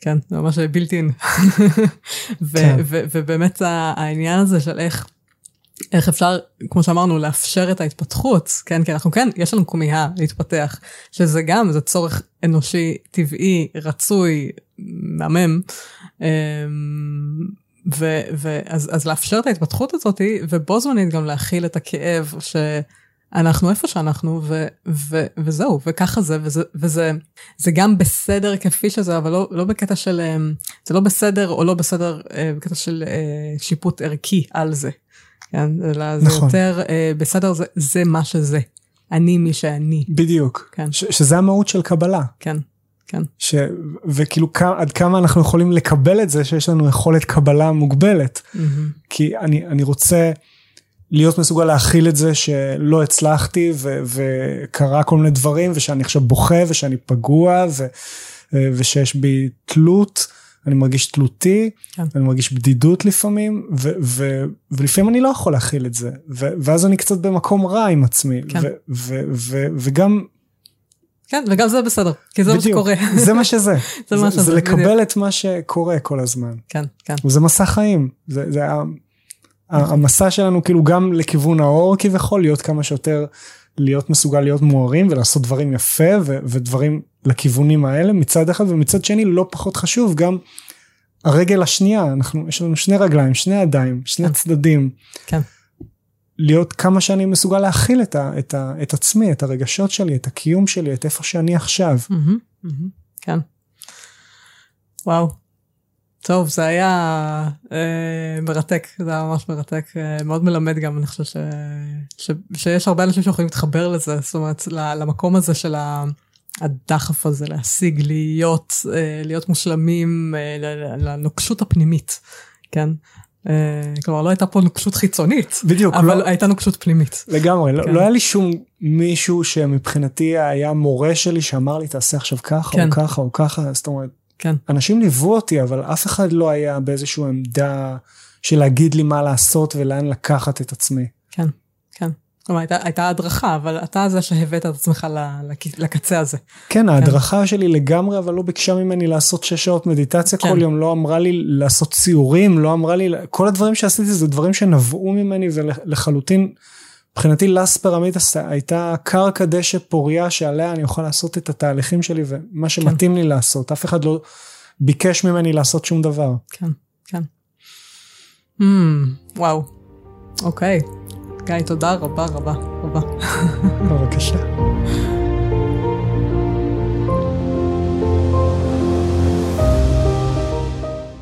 כן, זה ממש אין. כן. ובאמת העניין הזה של איך... איך אפשר, כמו שאמרנו, לאפשר את ההתפתחות, כן? כי אנחנו כן, יש לנו כמיהה להתפתח, שזה גם, זה צורך אנושי, טבעי, רצוי, מהמם. אמ, ואז אז לאפשר את ההתפתחות הזאת, ובו זמנית גם להכיל את הכאב שאנחנו איפה שאנחנו, ו, ו, וזהו, וככה זה, וזה, וזה זה גם בסדר כפי שזה, אבל לא, לא בקטע של, אמ, זה לא בסדר או לא בסדר אה, בקטע של אה, שיפוט ערכי על זה. כן, אלא זה נכון. יותר אה, בסדר, זה, זה מה שזה. אני מי שאני. בדיוק. כן. ש, שזה המהות של קבלה. כן, כן. ש, וכאילו כ, עד כמה אנחנו יכולים לקבל את זה שיש לנו יכולת קבלה מוגבלת. Mm-hmm. כי אני, אני רוצה להיות מסוגל להכיל את זה שלא הצלחתי ו, וקרה כל מיני דברים ושאני עכשיו בוכה ושאני פגוע ו, ושיש בי תלות. אני מרגיש תלותי, כן. אני מרגיש בדידות לפעמים, ו- ו- ולפעמים אני לא יכול להכיל את זה, ו- ואז אני קצת במקום רע עם עצמי, כן. ו- ו- ו- וגם... כן, וגם זה בסדר, כי זה בדיוק, מה שקורה. זה מה שזה. זה, זה מה שזה, זה לקבל בדיוק. את מה שקורה כל הזמן. כן, כן. וזה מסע חיים, זה, זה המסע שלנו כאילו גם לכיוון האור כביכול, להיות כמה שיותר להיות מסוגל להיות מוארים ולעשות דברים יפה ו- ודברים לכיוונים האלה מצד אחד ומצד שני לא פחות חשוב גם הרגל השנייה אנחנו יש לנו שני רגליים שני ידיים שני כן. צדדים. כן. להיות כמה שאני מסוגל להכיל את, ה, את, ה, את עצמי את הרגשות שלי את הקיום שלי את איפה שאני עכשיו. מהמם, מהמם, כן. וואו. טוב זה היה אה, מרתק זה היה ממש מרתק אה, מאוד מלמד גם אני חושבת ש, ש, שיש הרבה אנשים שיכולים להתחבר לזה זאת אומרת למקום הזה של ה- הדחף הזה להשיג להיות אה, להיות מושלמים אה, לנוקשות הפנימית כן. אה, כלומר לא הייתה פה נוקשות חיצונית בדיוק אבל לא, הייתה נוקשות פנימית. לגמרי לא, כן. לא היה לי שום מישהו שמבחינתי היה מורה שלי שאמר לי תעשה עכשיו ככה כן. או ככה או ככה זאת אומרת כן. אנשים ליוו אותי אבל אף אחד לא היה באיזושהי עמדה של להגיד לי מה לעשות ולאן לקחת את עצמי. כן, כן. כלומר, הייתה, הייתה הדרכה, אבל אתה זה שהבאת את עצמך לקצה הזה. כן ההדרכה שלי לגמרי אבל לא ביקשה ממני לעשות שש שעות מדיטציה כן. כל יום לא אמרה לי לעשות ציורים לא אמרה לי כל הדברים שעשיתי זה דברים שנבעו ממני ולחלוטין. מבחינתי לס פירמידס הייתה קרקע דשא פוריה שעליה אני יכול לעשות את התהליכים שלי ומה שמתאים לי לעשות אף אחד לא ביקש ממני לעשות שום דבר. כן, כן. Mm, וואו. אוקיי. גיא, תודה רבה רבה רבה. בבקשה.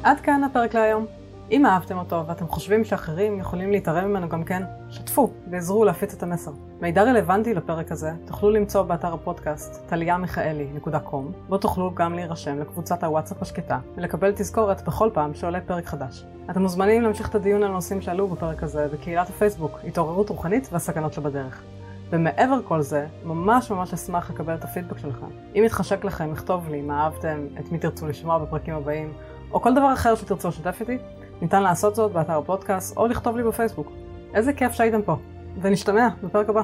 עד כאן הפרק להיום. אם אהבתם אותו ואתם חושבים שאחרים יכולים להתערב ממנו גם כן, שתפו ועזרו להפיץ את המסר. מידע רלוונטי לפרק הזה תוכלו למצוא באתר הפודקאסט טליאמיכאלי.com בו תוכלו גם להירשם לקבוצת הוואטסאפ השקטה ולקבל תזכורת בכל פעם שעולה פרק חדש. אתם מוזמנים להמשיך את הדיון על הנושאים שעלו בפרק הזה בקהילת הפייסבוק התעוררות רוחנית והסכנות שבדרך. ומעבר כל זה, ממש ממש אשמח לקבל את הפידבק שלכם. אם יתחשק לכם, לכתוב לי מה אהבתם, את מי תרצו לשמוע בפרקים הבאים, או כל דבר אחר שתרצו לשתף איתי, ניתן לעשות זאת באתר הפודקאסט או לכתוב לי בפייסבוק. איזה כיף שהייתם פה, ונשתמע בפרק הבא.